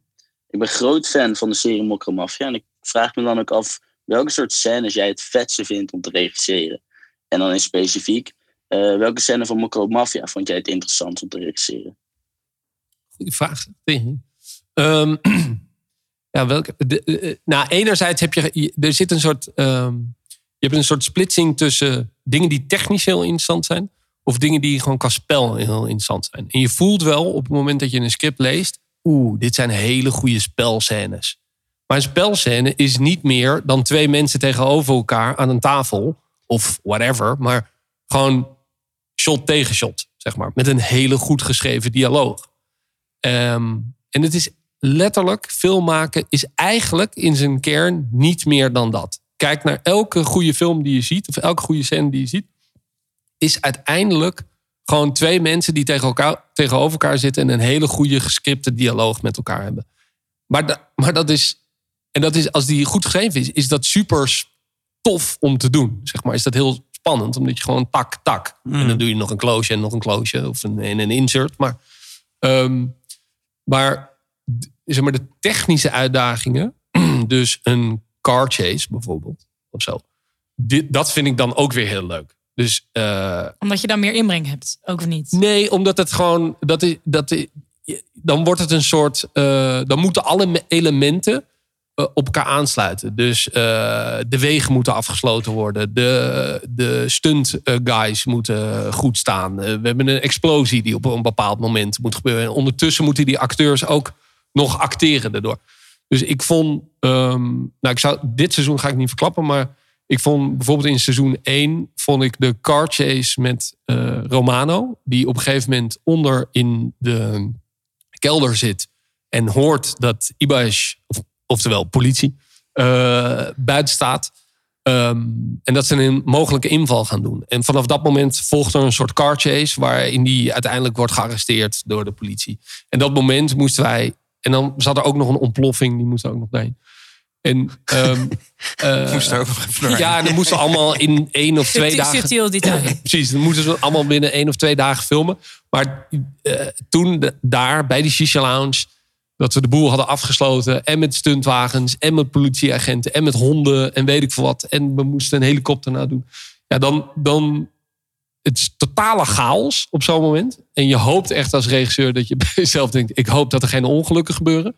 Ik ben groot fan van de serie Mokro Mafia en ik vraag me dan ook af welke soort scènes jij het vetste vindt om te regisseren. En dan in specifiek, eh, welke scène van Mokro Mafia vond jij het interessant om te regisseren? Goeie vraag. Ehm, ja, welke? De, eh, nou, enerzijds heb je, je- er zit een soort, ehm, je hebt een soort splitsing tussen dingen die technisch heel interessant zijn, of dingen die gewoon qua spel heel interessant zijn. En je voelt wel op het moment dat je een script leest, oeh, dit zijn hele goede spelscènes. Maar een spelscène is niet meer dan twee mensen tegenover elkaar aan een tafel, of whatever, maar gewoon shot tegen shot, zeg maar, met een hele goed geschreven dialoog. Ehm, en het is letterlijk, film maken is eigenlijk in zijn kern niet meer dan dat. Kijk naar elke goede film die je ziet, of elke goede scène die je ziet, is uiteindelijk gewoon twee mensen die tegen elkaar, tegenover elkaar zitten en een hele goede gescripte dialoog met elkaar hebben. Maar, da- maar dat is, en dat is, als die goed geschreven is, is dat super tof om te doen. Zeg maar, is dat heel spannend, omdat je gewoon tak, tak. En dan doe je nog een close en nog een close of een, en een insert. Maar Ehm, maar, zeg maar de technische uitdagingen, dus een car chase bijvoorbeeld, of zo. Dit, dat vind ik dan ook weer heel leuk. Dus eh, Omdat je dan meer inbreng hebt, ook of niet? nee, omdat het gewoon, dat is, dat is, dan wordt het een soort, eh, dan moeten alle me- elementen eh, op elkaar aansluiten. Dus de wegen moeten afgesloten worden. De, de stunt guys moeten goed staan. We hebben een explosie die op een bepaald moment moet gebeuren. En ondertussen moeten die acteurs ook nog acteren daardoor. Dus ik vond, ehm, nou ik zou, dit seizoen ga ik niet verklappen, maar ik vond bijvoorbeeld in seizoen 1 vond ik de car chase met eh, Romano, die op een gegeven moment onder in de kelder zit en hoort dat Ibash, of, oftewel politie, eh, buiten staat. Ehm, en dat ze een mogelijke inval gaan doen. En vanaf dat moment volgt er een soort car chase... waarin die uiteindelijk wordt gearresteerd door de politie. En dat moment moesten wij... En dan zat er ook nog een ontploffing, die moest er ook nog doorheen. En, Moest ook doorheen. Ja, en dan moesten we allemaal in één of twee dagen... subtiel detail. Precies, dan moeten ze allemaal binnen één of twee dagen filmen. Maar eh, toen de- daar bij die Shisha Lounge... dat we de boel hadden afgesloten... en met stuntwagens en met politieagenten... en met honden en weet ik veel wat... en we moesten een helikopter nadoen. Ja, dan... dan het is totale chaos op zo'n moment. En je hoopt echt als regisseur dat je bij jezelf denkt... ik hoop dat er geen ongelukken gebeuren.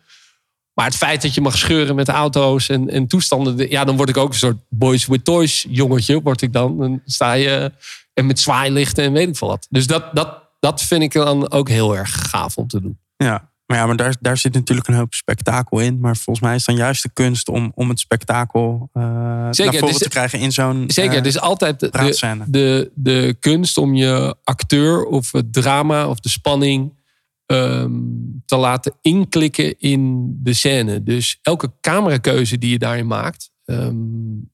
Maar het feit dat je mag scheuren met auto's en, en toestanden... ja, dan word ik ook een soort boys with toys jongetje. Word ik dan. Dan sta je en met zwaailichten en weet ik veel wat. Dus dat, dat, dat vind ik dan ook heel erg gaaf om te doen. Ja, maar, ja, maar daar, daar zit natuurlijk een hoop spektakel in. Maar volgens mij is dan juist de kunst om, om het spektakel eh naar voren dus- te krijgen in zo'n Zeker, eh, het is altijd de, de, de, de kunst om je acteur of het drama of de spanning ehm, te laten inklikken in de scène. Dus elke camerakeuze die je daarin maakt. ehm,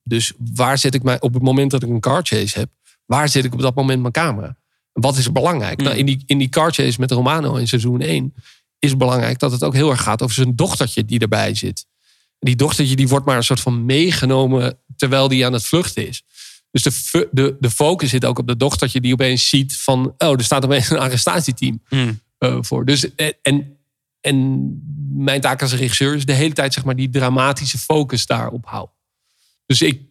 dus waar zet ik mij op het moment dat ik een car chase heb, waar zet ik op dat moment mijn camera? Wat is belangrijk? Nou, in, die, in die car chase met Romano in seizoen 1 is belangrijk dat het ook heel erg gaat over zijn dochtertje die erbij zit. Die dochtertje die wordt maar een soort van meegenomen terwijl die aan het vluchten is. Dus de, de, de focus zit ook op de dochtertje die opeens ziet van... oh, er staat opeens een arrestatieteam Hmm. Eh, voor. Dus, eh, en, en mijn taak als regisseur is de hele tijd zeg maar, die dramatische focus daarop houden. Dus, ik,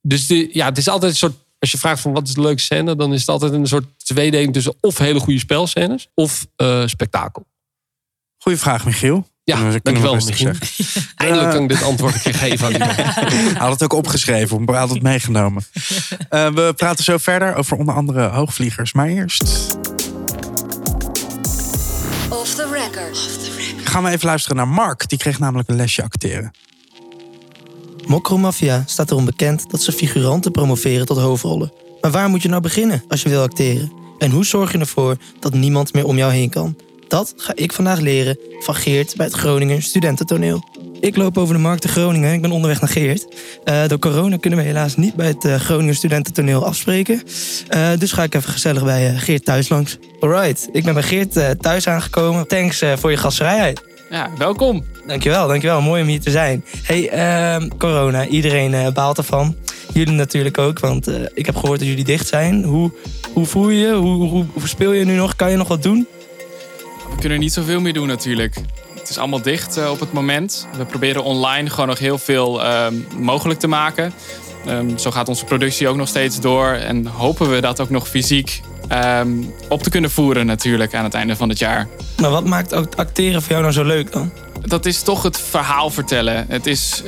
dus de, ja, het is altijd een soort... Als je vraagt van wat is de leukste scène... dan is het altijd een soort tweedeling tussen... of hele goede spelscènes of eh, spektakel. Goeie vraag, Michiel. Ja, dankjewel, Michiel. zeggen. Eindelijk kan ik dit antwoord een keer geven aan iemand. Hij had het ook opgeschreven, hij had het meegenomen. Eh, we praten zo verder over onder andere hoogvliegers. Maar eerst gaan we even luisteren naar Mark. Die kreeg namelijk een lesje acteren. Mokromafia staat erom bekend dat ze figuranten promoveren tot hoofdrollen. Maar waar moet je nou beginnen als je wil acteren? En hoe zorg je ervoor dat niemand meer om jou heen kan? Dat ga ik vandaag leren van Geert bij het Groninger Studententoneel. Ik loop over de markt in Groningen. Ik ben onderweg naar Geert. Eh, door corona kunnen we helaas niet bij het eh, Groninger Studententoneel afspreken. Eh, dus ga ik even gezellig bij Geert thuis langs. Alright, ik ben bij Geert thuis aangekomen. Thanks voor je gastvrijheid. Ja, welkom. Dankjewel, dankjewel. Mooi om hier te zijn. Hey, ehm, corona, iedereen baalt ervan. Jullie natuurlijk ook, want ik heb gehoord dat jullie dicht zijn. Hoe, hoe voel je je? Hoe, hoe, hoe speel je nu nog? Kan je nog wat doen? We kunnen niet zoveel meer doen natuurlijk. Het is allemaal dicht eh, op het moment. We proberen online gewoon nog heel veel ehm, mogelijk te maken. Ehm, zo gaat onze productie ook nog steeds door. En hopen we dat ook nog fysiek ehm, op te kunnen voeren natuurlijk aan het einde van het jaar. Maar wat maakt act- acteren voor jou nou zo leuk dan? Dat is toch het verhaal vertellen. Het is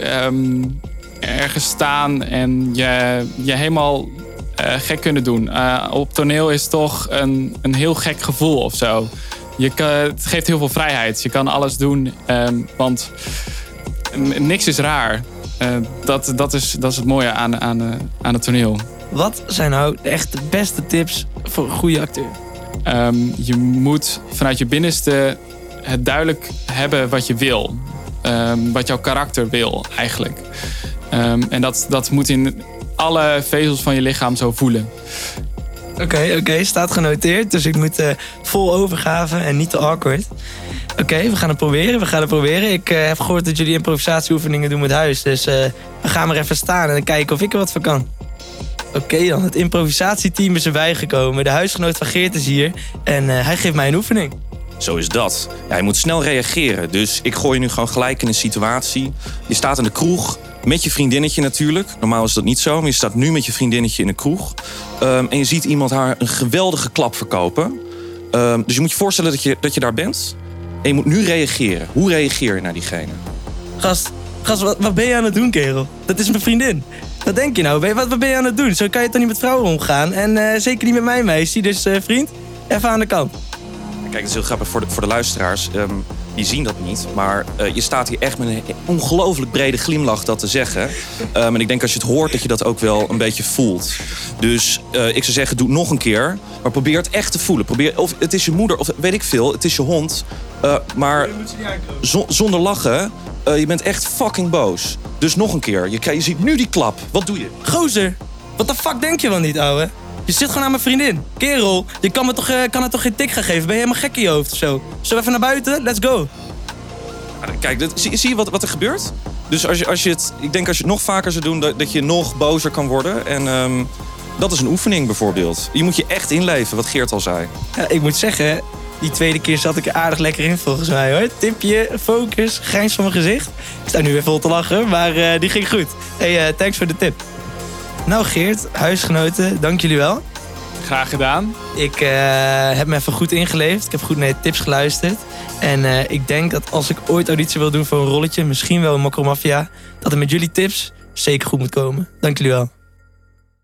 ergens staan en je, je helemaal eh, gek kunnen doen. Eh, op toneel is toch een, een heel gek gevoel of zo. Je kan, het geeft heel veel vrijheid. Je kan alles doen, ehm, want niks is raar. Eh, dat, dat, is, dat is het mooie aan, aan, eh, aan het toneel. Wat zijn nou echt de beste tips voor een goede acteur? Ehm, je moet vanuit je binnenste het duidelijk hebben wat je wil. Ehm, wat jouw karakter wil, eigenlijk. En dat, dat moet in alle vezels van je lichaam zo voelen. Oké, oké, staat genoteerd. Dus ik moet eh, vol overgave en niet te awkward. Oké, we gaan het proberen. We gaan het proberen. Ik eh, heb gehoord dat jullie improvisatieoefeningen doen met huis. Dus eh, we gaan maar even staan en kijken of ik er wat van kan. Oké dan, het improvisatieteam is erbij gekomen. De huisgenoot van Geert is hier. En hij geeft mij een oefening. Zo is dat. Ja, je moet snel reageren. Dus ik gooi je nu gewoon gelijk in een situatie. Je staat in de kroeg met je vriendinnetje natuurlijk. Normaal is dat niet zo, maar je staat nu met je vriendinnetje in de kroeg. Ehm, en je ziet iemand haar een geweldige klap verkopen. Ehm, dus je moet je voorstellen dat je, dat je daar bent. En je moet nu reageren. Hoe reageer je naar diegene? Gast, gast wat, wat ben je aan het doen, kerel? Dat is mijn vriendin. Wat denk je nou? Wat, wat ben je aan het doen? Zo kan je toch niet met vrouwen omgaan? En eh, zeker niet met mijn meisje. Dus eh, vriend, even aan de kant. Kijk, het is heel grappig voor de, voor de luisteraars. Ehm, die zien dat niet. Maar eh, je staat hier echt met een ongelooflijk brede glimlach dat te zeggen. Ehm, en ik denk als je het hoort dat je dat ook wel een beetje voelt. Dus eh, ik zou zeggen, doe het nog een keer. Maar probeer het echt te voelen. Probeer, of het is je moeder, of weet ik veel. Het is je hond. Eh, maar zo- zonder lachen. je bent echt fucking boos. Dus nog een keer. Je, je ziet nu die klap. Wat doe je? Gozer, wat de fuck denk je wel niet, ouwe? Je zit gewoon aan mijn vriendin. Kerel, je kan me toch, eh, kan haar toch geen tik gaan geven? Ben je helemaal gek in je hoofd of zo? Zullen we even naar buiten? Let's go. Kijk, dat, zie, zie je wat, wat er gebeurt? Dus als je, als je het, ik denk als je het nog vaker zou doen, dat, dat je nog bozer kan worden. En ehm, dat is een oefening bijvoorbeeld. Je moet je echt inleven, wat Geert al zei. Ja, ik moet zeggen, die tweede keer zat ik er aardig lekker in volgens mij hoor. Tipje, focus, grijns van mijn gezicht. Ik sta nu weer vol te lachen, maar eh, die ging goed. Hey, eh, thanks voor de tip. Nou Geert, huisgenoten, dank jullie wel. Graag gedaan. Ik eh, heb me even goed ingeleefd. Ik heb goed naar je tips geluisterd. En eh, ik denk dat als ik ooit auditie wil doen voor een rolletje, misschien wel een Mokromafia, dat het met jullie tips zeker goed moet komen. Dank jullie wel.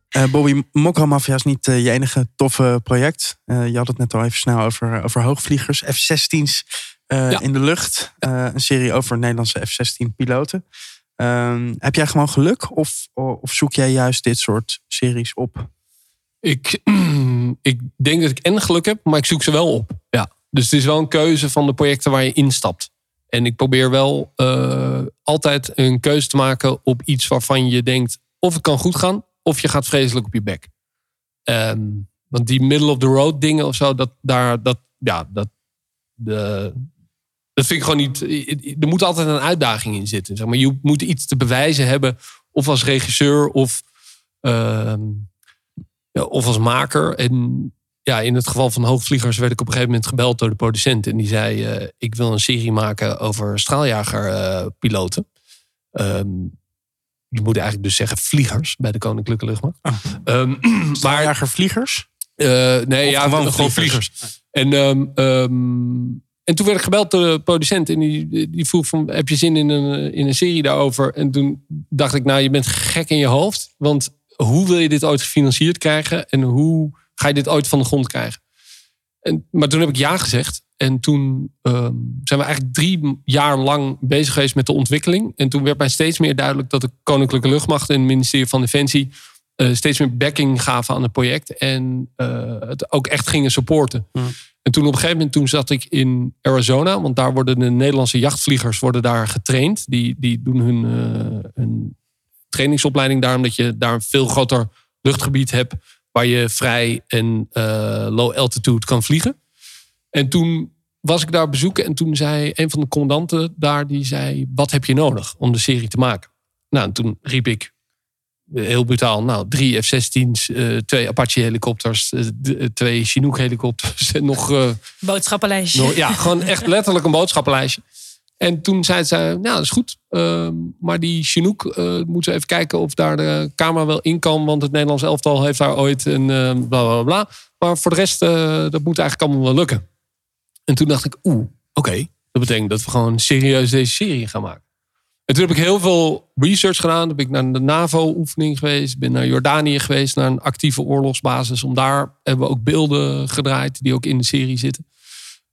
Eh, Bobby, Mokro Mafia is niet je enige toffe project. Eh, je had het net al even snel over, over hoogvliegers. F-16's eh, in de lucht. Eh, een serie over Nederlandse F-16 piloten. Ehm, heb jij gewoon geluk of, of zoek jij juist dit soort series op? Ik, ik denk dat ik en geluk heb, maar ik zoek ze wel op. Ja. Dus het is wel een keuze van de projecten waar je instapt. En ik probeer wel eh, altijd een keuze te maken op iets waarvan je denkt... of het kan goed gaan, of je gaat vreselijk op je bek. Ehm, want die middle of the road dingen of zo, dat, daar, dat, ja, dat, de, Dat vind ik gewoon niet. Er moet altijd een uitdaging in zitten. Zeg maar. Je moet iets te bewijzen hebben. Of als regisseur of, ehm, ja, of als maker. En ja, in het geval van Hoogvliegers werd ik op een gegeven moment gebeld door de producent. En die zei: eh, Ik wil een serie maken over straaljagerpiloten. Ehm je moet eigenlijk dus zeggen vliegers bij de Koninklijke Luchtmacht. Ehm, maar Straaljagervliegers? eh, nee, Of ja, gewoon gewoon, vliegers? vliegers. En, ehm, ehm, en toen werd ik gebeld door de producent. En die, die vroeg van, heb je zin in een, in een serie daarover? En toen dacht ik, nou, je bent gek in je hoofd. Want hoe wil je dit ooit gefinancierd krijgen? En hoe ga je dit ooit van de grond krijgen? En, maar toen heb ik ja gezegd. En toen ehm, zijn we eigenlijk drie jaar lang bezig geweest met de ontwikkeling. En toen werd mij steeds meer duidelijk dat de Koninklijke Luchtmacht en het ministerie van Defensie eh, steeds meer backing gaven aan het project. En eh, het ook echt gingen supporten. En toen op een gegeven moment toen zat ik in Arizona. Want daar worden de Nederlandse jachtvliegers worden daar getraind. Die, die doen hun, hun trainingsopleiding daar. Omdat je daar een veel groter luchtgebied hebt. Waar je vrij en eh, low altitude kan vliegen. En toen was ik daar bezoeken. En toen zei een van de commandanten daar. Die zei, wat heb je nodig om de serie te maken? Nou, en toen riep ik heel brutaal. Nou, drie F-16's, eh, twee Apache-helikopters, eh, eh, twee Chinook-helikopters en nog, eh, Boodschappenlijstje. nog... Ja, gewoon echt letterlijk een boodschappenlijstje. En toen zei ze, nou, dat is goed. ehm, maar die Chinook, moeten we even kijken of daar de camera wel in kan. Want het Nederlands elftal heeft daar ooit een eh, bla bla bla. Maar voor de rest, dat moet eigenlijk allemaal wel lukken. En toen dacht ik, oeh, oké. Dat betekent dat we gewoon serieus deze serie gaan maken. En toen heb ik heel veel research gedaan. Toen ben ik naar de NAVO-oefening geweest. Ben naar Jordanië geweest, naar een actieve oorlogsbasis. Om daar hebben we ook beelden gedraaid die ook in de serie zitten.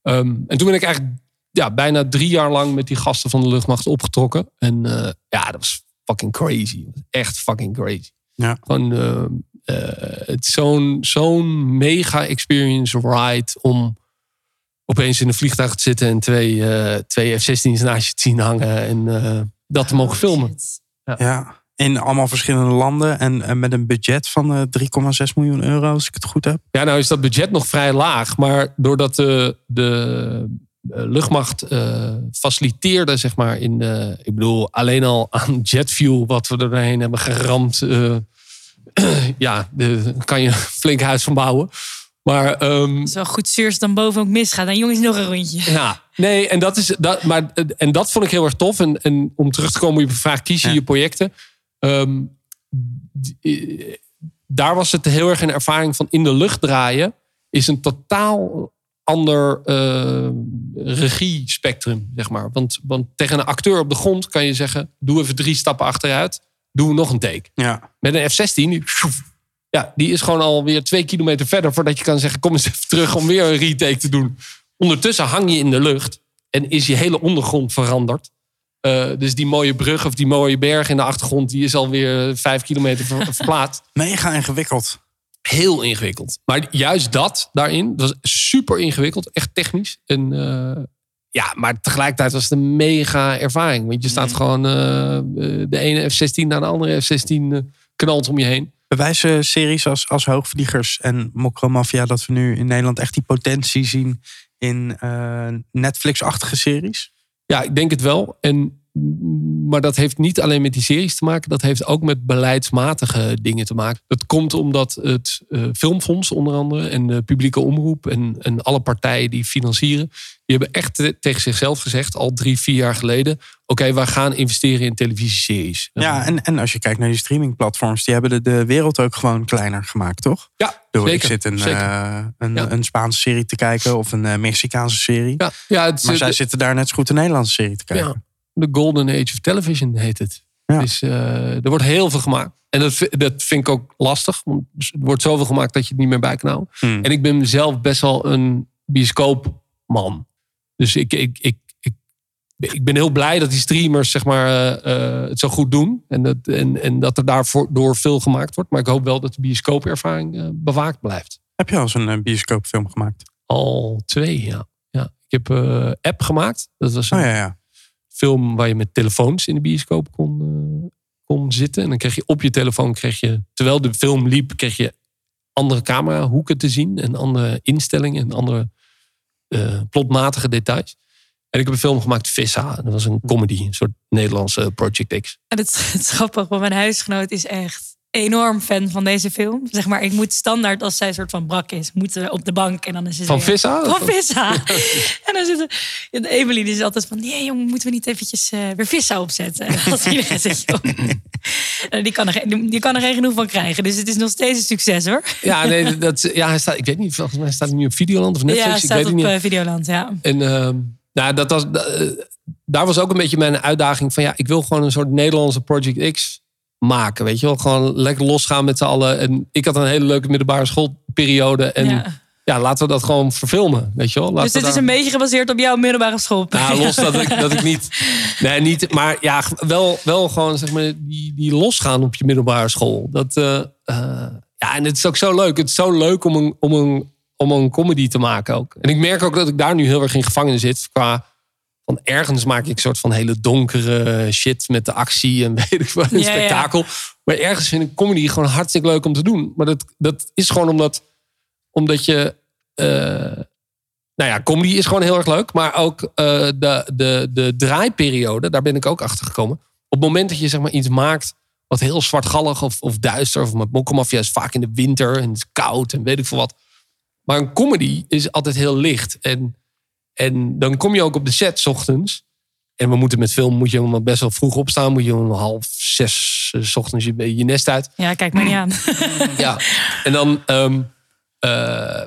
Ehm, en toen ben ik eigenlijk ja, bijna drie jaar lang met die gasten van de luchtmacht opgetrokken. En eh, ja, dat was fucking crazy. Echt fucking crazy. Ja. Gewoon, eh, eh, het is zo'n zo'n mega experience ride om opeens in een vliegtuig te zitten en twee, eh, twee F-16's naast je te zien hangen en dat te mogen filmen. Ja. In allemaal verschillende landen en, en met een budget van eh, 3,6 miljoen euro, als ik het goed heb. Ja, nou is dat budget nog vrij laag. Maar doordat de, de eh, luchtmacht eh, faciliteerde, zeg maar, in de, ik bedoel, alleen al aan jetfuel wat we er doorheen hebben geramd. eh, ja, daar kan je een flink huis van bouwen. Maar ehm, Het is wel goed het dan boven ook misgaat. En jongens, nog een rondje. ja, nee, en dat, is, dat, maar, en dat vond ik heel erg tof. En, en om terug te komen op je vraag, kies je je projecten. Ehm, die- eh, daar was het heel erg een ervaring van in de lucht draaien. Is een totaal ander eh regiespectrum, zeg maar. Want, want tegen een acteur op de grond kan je zeggen... doe even drie stappen achteruit, doe nog een take. Ja. Met een F-16, die, ja, die is gewoon alweer twee kilometer verder... voordat je kan zeggen, kom eens even terug om weer een retake te doen. Ondertussen hang je in de lucht en is je hele ondergrond veranderd. Eh, dus die mooie brug of die mooie berg in de achtergrond... die is alweer vijf kilometer ver- verplaatst. Mega ingewikkeld. Heel ingewikkeld. Maar juist dat daarin, dat was super ingewikkeld. Echt technisch. En, eh, ja, maar tegelijkertijd was het een mega ervaring. Want je staat gewoon eh, de ene F-16 naar de andere F-16 eh, knalt om je heen. Bewijzen series als, als Hoogvliegers en Mokromafia dat we nu in Nederland echt die potentie zien in eh, Netflix-achtige series? Ja, ik denk het wel. En, maar dat heeft niet alleen met die series te maken. Dat heeft ook met beleidsmatige dingen te maken. Dat komt omdat het eh, Filmfonds onder andere... en de publieke omroep en, en alle partijen die financieren... die hebben echt te- tegen zichzelf gezegd, al drie, vier jaar geleden... oké, wij gaan investeren in televisieseries. Ja, en, en als je kijkt naar die streamingplatforms, die hebben de, de wereld ook gewoon kleiner gemaakt, toch? Ja, Door, zeker, ik zit een, eh, een, Ja. een Spaanse serie te kijken of een eh, Mexicaanse serie. Ja, ja, het, maar zij de- zitten daar net zo goed een Nederlandse serie te kijken. Ja, de Golden Age of Television heet het. Dus eh, er wordt heel veel gemaakt. En dat, dat vind ik ook lastig. Want er wordt zoveel gemaakt dat je het niet meer bij kan houden. Hmm. En ik ben zelf best wel een bioscoopman. Dus ik, ik, ik, ik, ben heel blij dat die streamers zeg maar, eh, eh, het zo goed doen. En dat, en, en dat er daarvoor door veel gemaakt wordt. Maar ik hoop wel dat de bioscoopervaring eh, bewaakt blijft. Heb je al eens een bioscoopfilm gemaakt? Al twee, ja. ja. Ik heb eh app gemaakt. Dat was een Oh ja, ja. film waar je met telefoons in de bioscoop kon, kon zitten. En dan kreeg je op je telefoon, kreeg je, terwijl de film liep, kreeg je andere camerahoeken te zien. En andere instellingen en andere plotmatige details. En ik heb een film gemaakt, Vissa. Dat was een comedy, een soort Nederlandse Project X. En het, het is grappig, want mijn huisgenoot is echt enorm fan van deze film. Zeg maar, ik moet standaard als zij soort van brak is, moeten op de bank en dan is ze Van weer- Vissa? Van Vissa. en dan zit er, Emily die is altijd van, nee jongen, moeten we niet eventjes eh, weer Vissa opzetten? En als iedereen zegt, joh. En die kan, er, geen- die kan er geen genoeg van krijgen. Dus het is nog steeds een succes hoor. Ja, nee, dat, ja, hij staat, ik weet niet, volgens mij staat hij nu op Videoland of Netflix. ja, ik staat weet op het niet. eh, Videoland, ja. En ehm, nou, dat was, eh, daar was ook een beetje mijn uitdaging van ja, ik wil gewoon een soort Nederlandse Project X maken. Weet je wel, gewoon lekker losgaan met z'n allen. En ik had een hele leuke middelbare schoolperiode. En ja, Ja. laten we dat gewoon verfilmen. Weet je wel. Laten Dus dit is een beetje gebaseerd op jouw middelbare school. Nou, los dat ik, dat ik niet. Nee, niet. Maar ja, wel, wel gewoon zeg maar die, die losgaan op je middelbare school. Dat, eh, eh, ja, en het is ook zo leuk. Het is zo leuk om een, om, een, om een comedy te maken ook. En ik merk ook dat ik daar nu heel erg in gevangen zit. Qua van ergens maak ik een soort van hele donkere shit met de actie en weet ik wat, een Ja, ja. spektakel. Maar ergens vind ik comedy gewoon hartstikke leuk om te doen. Maar dat, dat is gewoon omdat, omdat je. eh, nou ja, comedy is gewoon heel erg leuk. Maar ook eh, de, de, de draaiperiode, daar ben ik ook achter gekomen. Op het moment dat je zeg maar, iets maakt wat heel zwartgallig of, of duister. Of met Mokkelmafia is vaak in de winter en het is koud en weet ik veel wat. Maar een comedy is altijd heel licht. En, en dan kom je ook op de set 's ochtends. En we moeten met film moet je helemaal best wel vroeg opstaan. Moet je om half zes eh, 's ochtends je, je nest uit. Ja, kijk maar niet aan. Ja, en dan. ehm, eh,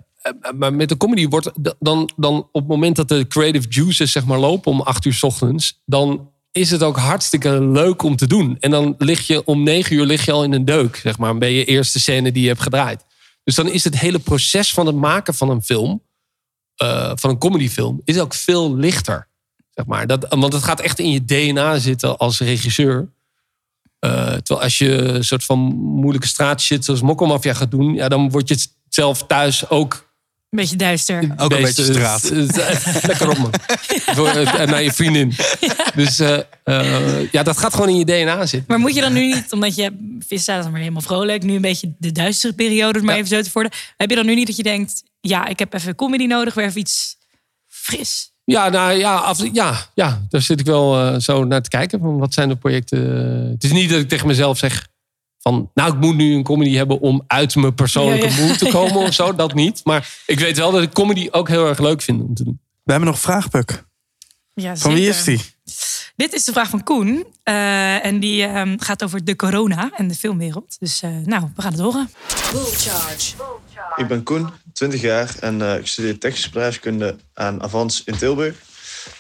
maar met de comedy wordt dan, dan op het moment dat de creative juices zeg maar lopen om acht uur 's ochtends, dan is het ook hartstikke leuk om te doen. En dan lig je om negen uur lig je al in een deuk, zeg maar, bij je eerste scène die je hebt gedraaid. Dus dan is het hele proces van het maken van een film, eh, van een comedyfilm, is ook veel lichter. Zeg maar. dat, want het gaat echt in je DNA zitten als regisseur. Eh, terwijl als je een soort van moeilijke straatshit zoals Mokkelmafia gaat doen, ja, dan word je zelf thuis ook beetje duister. Ook een beetje straat. Lekker op, man. Voor, eh, En naar je vriendin. Dus eh, eh, ja, dat gaat gewoon in je DNA zitten. Maar moet je dan nu niet, omdat je dat is maar helemaal vrolijk, nu een beetje de duistere periode, maar even zo te worden. Heb je dan nu niet dat je denkt, ja, ik heb even comedy nodig, weer even iets fris. Ja, nou ja, af, ja, ja, daar zit ik wel eh, zo naar te kijken. Van wat zijn de projecten? Het is niet dat ik tegen mezelf zeg van, nou, ik moet nu een comedy hebben om uit mijn persoonlijke Ja, ja. moed te komen of zo. Dat niet. Maar ik weet wel dat ik comedy ook heel erg leuk vind om te doen. We hebben nog een vraag, Puk. Ja, Van wie is die? Dit is de vraag van Koen. eh, en die ehm, gaat over de corona en de filmwereld. Dus eh, nou, we gaan het horen. Ik ben Koen, 20 jaar en eh, ik studeer technische bedrijfskunde aan Avans in Tilburg.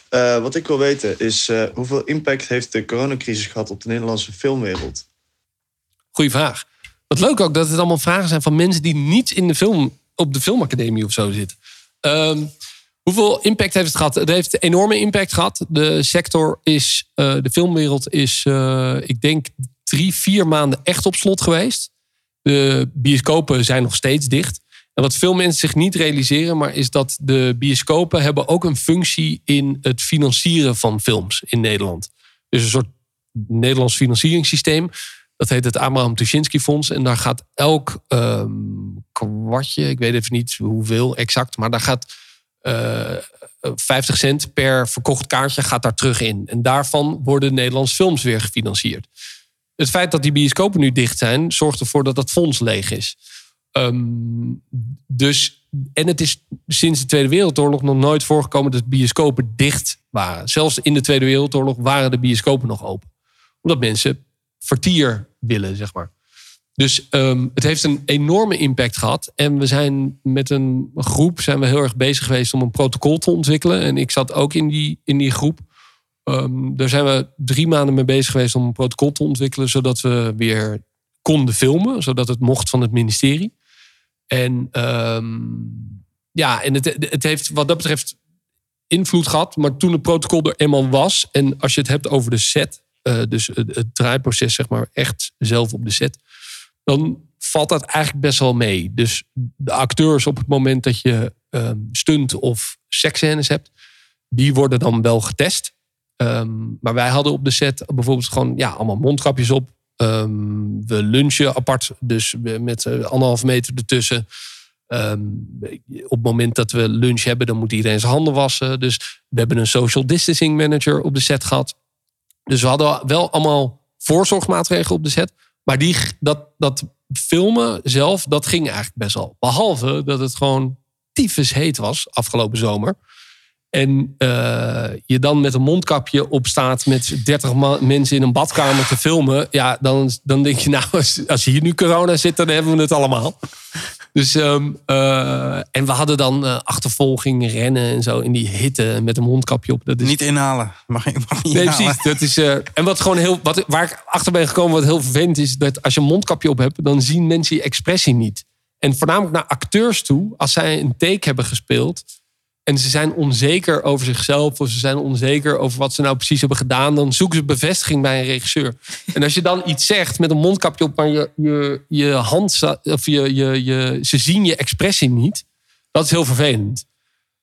Eh, wat ik wil weten is eh, hoeveel impact heeft de coronacrisis gehad op de Nederlandse filmwereld? Goeie vraag. Wat leuk ook dat het allemaal vragen zijn van mensen die niet in de film, op de filmacademie of zo zitten. Ehm, hoeveel impact heeft het gehad? Het heeft enorme impact gehad. De sector is, eh, de filmwereld is, eh, ik denk, drie, vier maanden echt op slot geweest. De bioscopen zijn nog steeds dicht. En wat veel mensen zich niet realiseren, maar is dat de bioscopen hebben ook een functie in het financieren van films in Nederland. Dus een soort Nederlands financieringssysteem. Dat heet het Abraham Tuschinski Fonds. En daar gaat elk ehm, kwartje, ik weet even niet hoeveel exact, maar daar gaat eh, 50 cent per verkocht kaartje gaat daar terug in. En daarvan worden Nederlands films weer gefinancierd. Het feit dat die bioscopen nu dicht zijn, zorgt ervoor dat dat fonds leeg is. Ehm, dus, en het is sinds de Tweede Wereldoorlog nog nooit voorgekomen dat bioscopen dicht waren. Zelfs in de Tweede Wereldoorlog waren de bioscopen nog open. Omdat mensen vertier willen, zeg maar. Dus ehm, het heeft een enorme impact gehad. En we zijn met een groep zijn we heel erg bezig geweest om een protocol te ontwikkelen. En ik zat ook in die, in die groep. Ehm, daar zijn we drie maanden mee bezig geweest om een protocol te ontwikkelen, zodat we weer konden filmen, zodat het mocht van het ministerie. En ehm, ja, en het, het heeft wat dat betreft invloed gehad. Maar toen het protocol er eenmaal was, en als je het hebt over de set, eh, dus het, het draaiproces, zeg maar, echt zelf op de set, dan valt dat eigenlijk best wel mee. Dus de acteurs op het moment dat je ehm, stunt of seksscènes hebt, die worden dan wel getest. Ehm, maar wij hadden op de set bijvoorbeeld gewoon ja, allemaal mondkapjes op. Ehm, we lunchen apart, dus met eh, anderhalf meter ertussen. Op het moment dat we lunch hebben, dan moet iedereen zijn handen wassen. Dus we hebben een social distancing manager op de set gehad. Dus we hadden wel allemaal voorzorgsmaatregelen op de set. Maar die, dat, dat filmen zelf, dat ging eigenlijk best wel. Behalve dat het gewoon tyfus heet was afgelopen zomer. En eh, je dan met een mondkapje op staat met 30 ma- mensen in een badkamer te filmen. Ja, dan, dan denk je nou, als, als hier nu corona zit, dan hebben we het allemaal. Dus, ehm, eh, en we hadden dan eh, achtervolging, rennen en zo in die hitte met een mondkapje op. Dat is Niet inhalen. Mag mag niet Nee, inhalen. precies. Dat is, en wat gewoon heel, wat, waar ik achter ben gekomen, wat heel vervelend is, dat als je een mondkapje op hebt, dan zien mensen je expressie niet. En voornamelijk naar acteurs toe, als zij een take hebben gespeeld en ze zijn onzeker over zichzelf of ze zijn onzeker over wat ze nou precies hebben gedaan, dan zoeken ze bevestiging bij een regisseur. En als je dan iets zegt met een mondkapje op, maar je, je, je hand, of je, je, je, ze zien je expressie niet, dat is heel vervelend.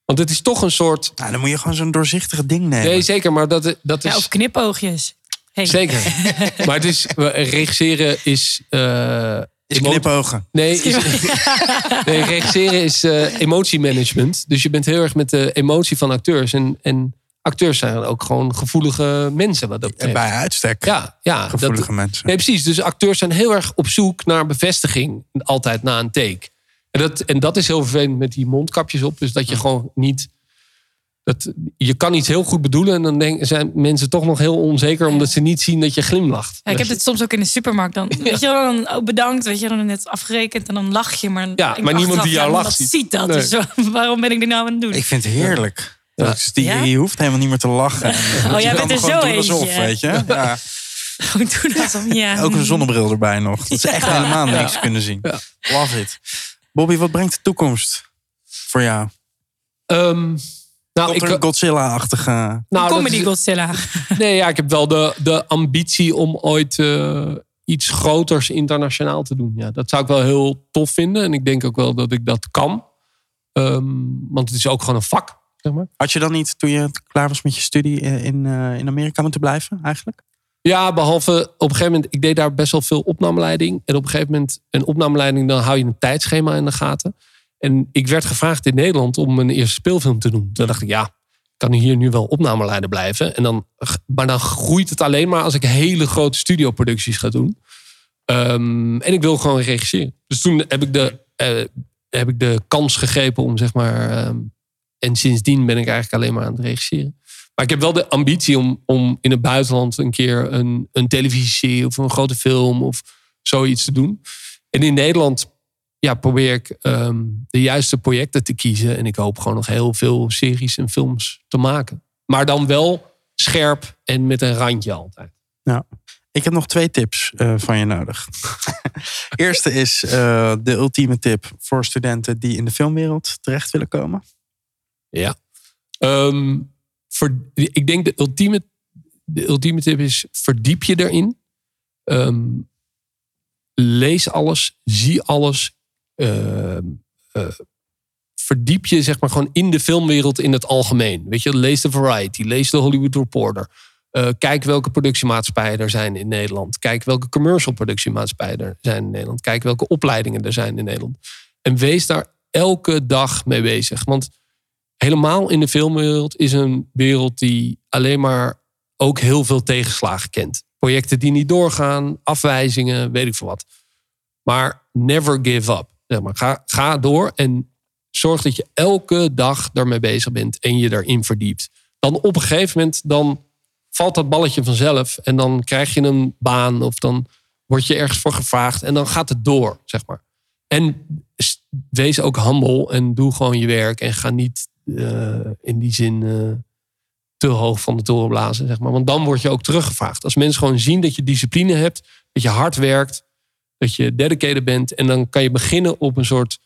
Want het is toch een soort. Nou, dan moet je gewoon zo'n doorzichtige ding nemen. Nee, zeker, maar dat, dat is. Ja, of knipoogjes. Hey. Zeker. maar het is, regisseren is. eh Is knipogen. Nee, is, nee, regisseren is eh, emotiemanagement. Dus je bent heel erg met de emotie van acteurs. En, en acteurs zijn ook gewoon gevoelige mensen. Wat dat betreft. Bij uitstek. Ja, ja Gevoelige dat- mensen. Nee, precies. Dus acteurs zijn heel erg op zoek naar bevestiging. Altijd na een take. En dat, en dat is heel vervelend met die mondkapjes op. Dus dat je gewoon niet. Dat, je kan iets heel goed bedoelen. En dan denk, zijn mensen toch nog heel onzeker. Omdat ze niet zien dat je glimlacht. Ja, ik heb het soms ook in de supermarkt. Dan, weet je wel, dan oh, bedankt, weet je, dan net afgerekend en dan lach je. Maar, Ja, maar niemand die jou lacht ziet. ziet dat. Nee. Dus wa- waarom ben ik dit nou aan het doen? Ik vind het heerlijk. Ja. Dus die, Ja? Je hoeft helemaal niet meer te lachen. Oh, jij bent er zo doen alsof, eentje. weet je. Ja. Gewoon doen alsof, ja. Ook een zonnebril erbij nog. Dat is echt Ja. helemaal Ja. niks kunnen zien. Love it. Bobby, wat brengt de toekomst voor jou? Ehm, nou, ik, een Godzilla-achtige... nou, Comedy is- Godzilla. Nee, ja, ik heb wel de, de ambitie om ooit eh, iets groters internationaal te doen. Ja, dat zou ik wel heel tof vinden. En ik denk ook wel dat ik dat kan. Ehm, want het is ook gewoon een vak, zeg maar. Had je dan niet, toen je klaar was met je studie, eh, in, eh, in Amerika moeten blijven eigenlijk? Ja, behalve op een gegeven moment, ik deed daar best wel veel opnameleiding. En op een gegeven moment, een opnameleiding, dan hou je een tijdschema in de gaten. En ik werd gevraagd in Nederland om een eerste speelfilm te doen. Toen dacht ik, ja, ik kan hier nu wel opnameleider blijven. En dan, maar dan groeit het alleen maar als ik hele grote studioproducties ga doen. Ehm, en ik wil gewoon regisseren. Dus toen heb ik de, eh, heb ik de kans gegrepen om zeg maar. ehm, en sindsdien ben ik eigenlijk alleen maar aan het regisseren. Maar ik heb wel de ambitie om, om in het buitenland een keer een, een of een grote film of zoiets te doen. En in Nederland ja, probeer ik ehm, de juiste projecten te kiezen. En ik hoop gewoon nog heel veel series en films te maken. Maar dan wel scherp en met een randje altijd. Ja. Ik heb nog twee tips eh, van je nodig. Eerste is eh, de ultieme tip voor studenten die in de filmwereld terecht willen komen. Ja. Ehm, ver- ik denk de ultieme, de ultieme tip is: verdiep je erin. Ehm, lees alles, zie alles. Ehm, eh, verdiep je zeg maar gewoon in de filmwereld in het algemeen. Weet je, lees de Variety, lees de Hollywood Reporter. Eh, kijk welke productiemaatschappijen er zijn in Nederland. Kijk welke commercial productiemaatschappijen er zijn in Nederland. Kijk welke opleidingen er zijn in Nederland. En wees daar elke dag mee bezig. Want helemaal in de filmwereld is een wereld die alleen maar ook heel veel tegenslagen kent. Projecten die niet doorgaan, afwijzingen, weet ik veel wat. Maar never give up. Maar, ga, ga door en zorg dat je elke dag daarmee bezig bent en je daarin verdiept. Dan op een gegeven moment dan valt dat balletje vanzelf en dan krijg je een baan of dan word je ergens voor gevraagd en dan gaat het door, zeg maar. En wees ook humble en doe gewoon je werk en ga niet eh, in die zin eh, te hoog van de toren blazen, zeg maar. Want dan word je ook teruggevraagd. Als mensen gewoon zien dat je discipline hebt, dat je hard werkt, dat je dedicated bent en dan kan je beginnen op een soort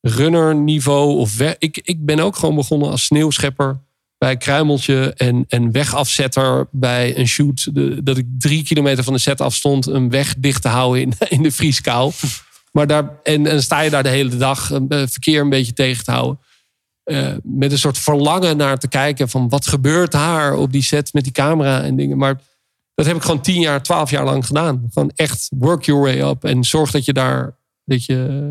runner niveau of ik, ik ben ook gewoon begonnen als sneeuwschepper bij Kruimeltje en, en wegafzetter bij een shoot. Dat ik drie kilometer van de set afstond een weg dicht te houden in, in de vrieskou. Maar daar, en, en sta je daar de hele dag eh, verkeer een beetje tegen te houden. Eh, met een soort verlangen naar te kijken van wat gebeurt daar op die set met die camera en dingen. Maar dat heb ik gewoon tien jaar, twaalf jaar lang gedaan. Gewoon echt work your way up en zorg dat je daar, dat je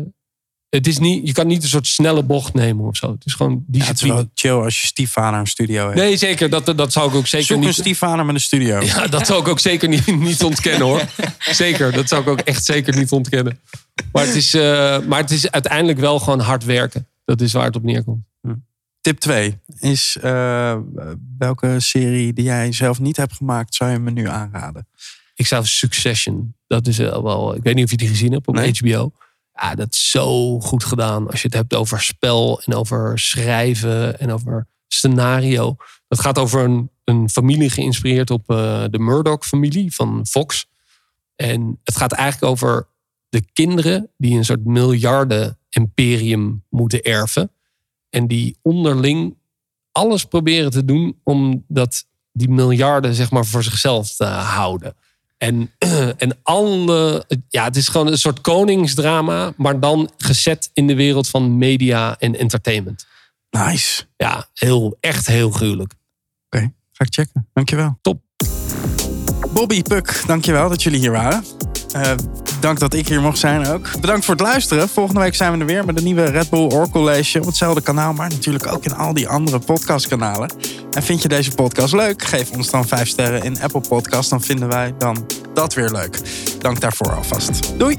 Het is niet, je kan niet een soort snelle bocht nemen of zo. Het is gewoon Ja, het is wel chill als je stiefvader een studio heeft. nee, zeker. Dat, dat zou ik ook zeker Zoek een niet... stiefvader met een studio. Ja, dat zou ik ook zeker niet, niet ontkennen hoor. Zeker, dat zou ik ook echt zeker niet ontkennen. Maar het is, eh, maar het is uiteindelijk wel gewoon hard werken. Dat is waar het op neerkomt. Tip 2 is eh, welke serie die jij zelf niet hebt gemaakt, zou je me nu aanraden? Ik zou Succession, dat is wel, ik weet niet of je die gezien hebt op Nee. HBO. Ja, dat is zo goed gedaan. Als je het hebt over spel en over schrijven en over scenario. Dat gaat over een, een familie geïnspireerd op eh, de Murdoch-familie van Fox. En het gaat eigenlijk over de kinderen die een soort miljarden-imperium moeten erven. En die onderling alles proberen te doen om dat, die miljarden zeg maar, voor zichzelf te houden. En, en alle, ja, het is gewoon een soort koningsdrama, maar dan gezet in de wereld van media en entertainment. Nice. Ja, heel, echt heel gruwelijk. Oké, ga ik checken. Dankjewel. Top. Bobby, Puk, dankjewel dat jullie hier waren. Eh, dank dat ik hier mocht zijn ook. Bedankt voor het luisteren. Volgende week zijn we er weer met een nieuwe Red Bull Or College op hetzelfde kanaal, maar natuurlijk ook in al die andere podcastkanalen. En vind je deze podcast leuk? Geef ons dan 5 sterren in Apple Podcast. Dan vinden wij dan dat weer leuk. Dank daarvoor alvast. Doei!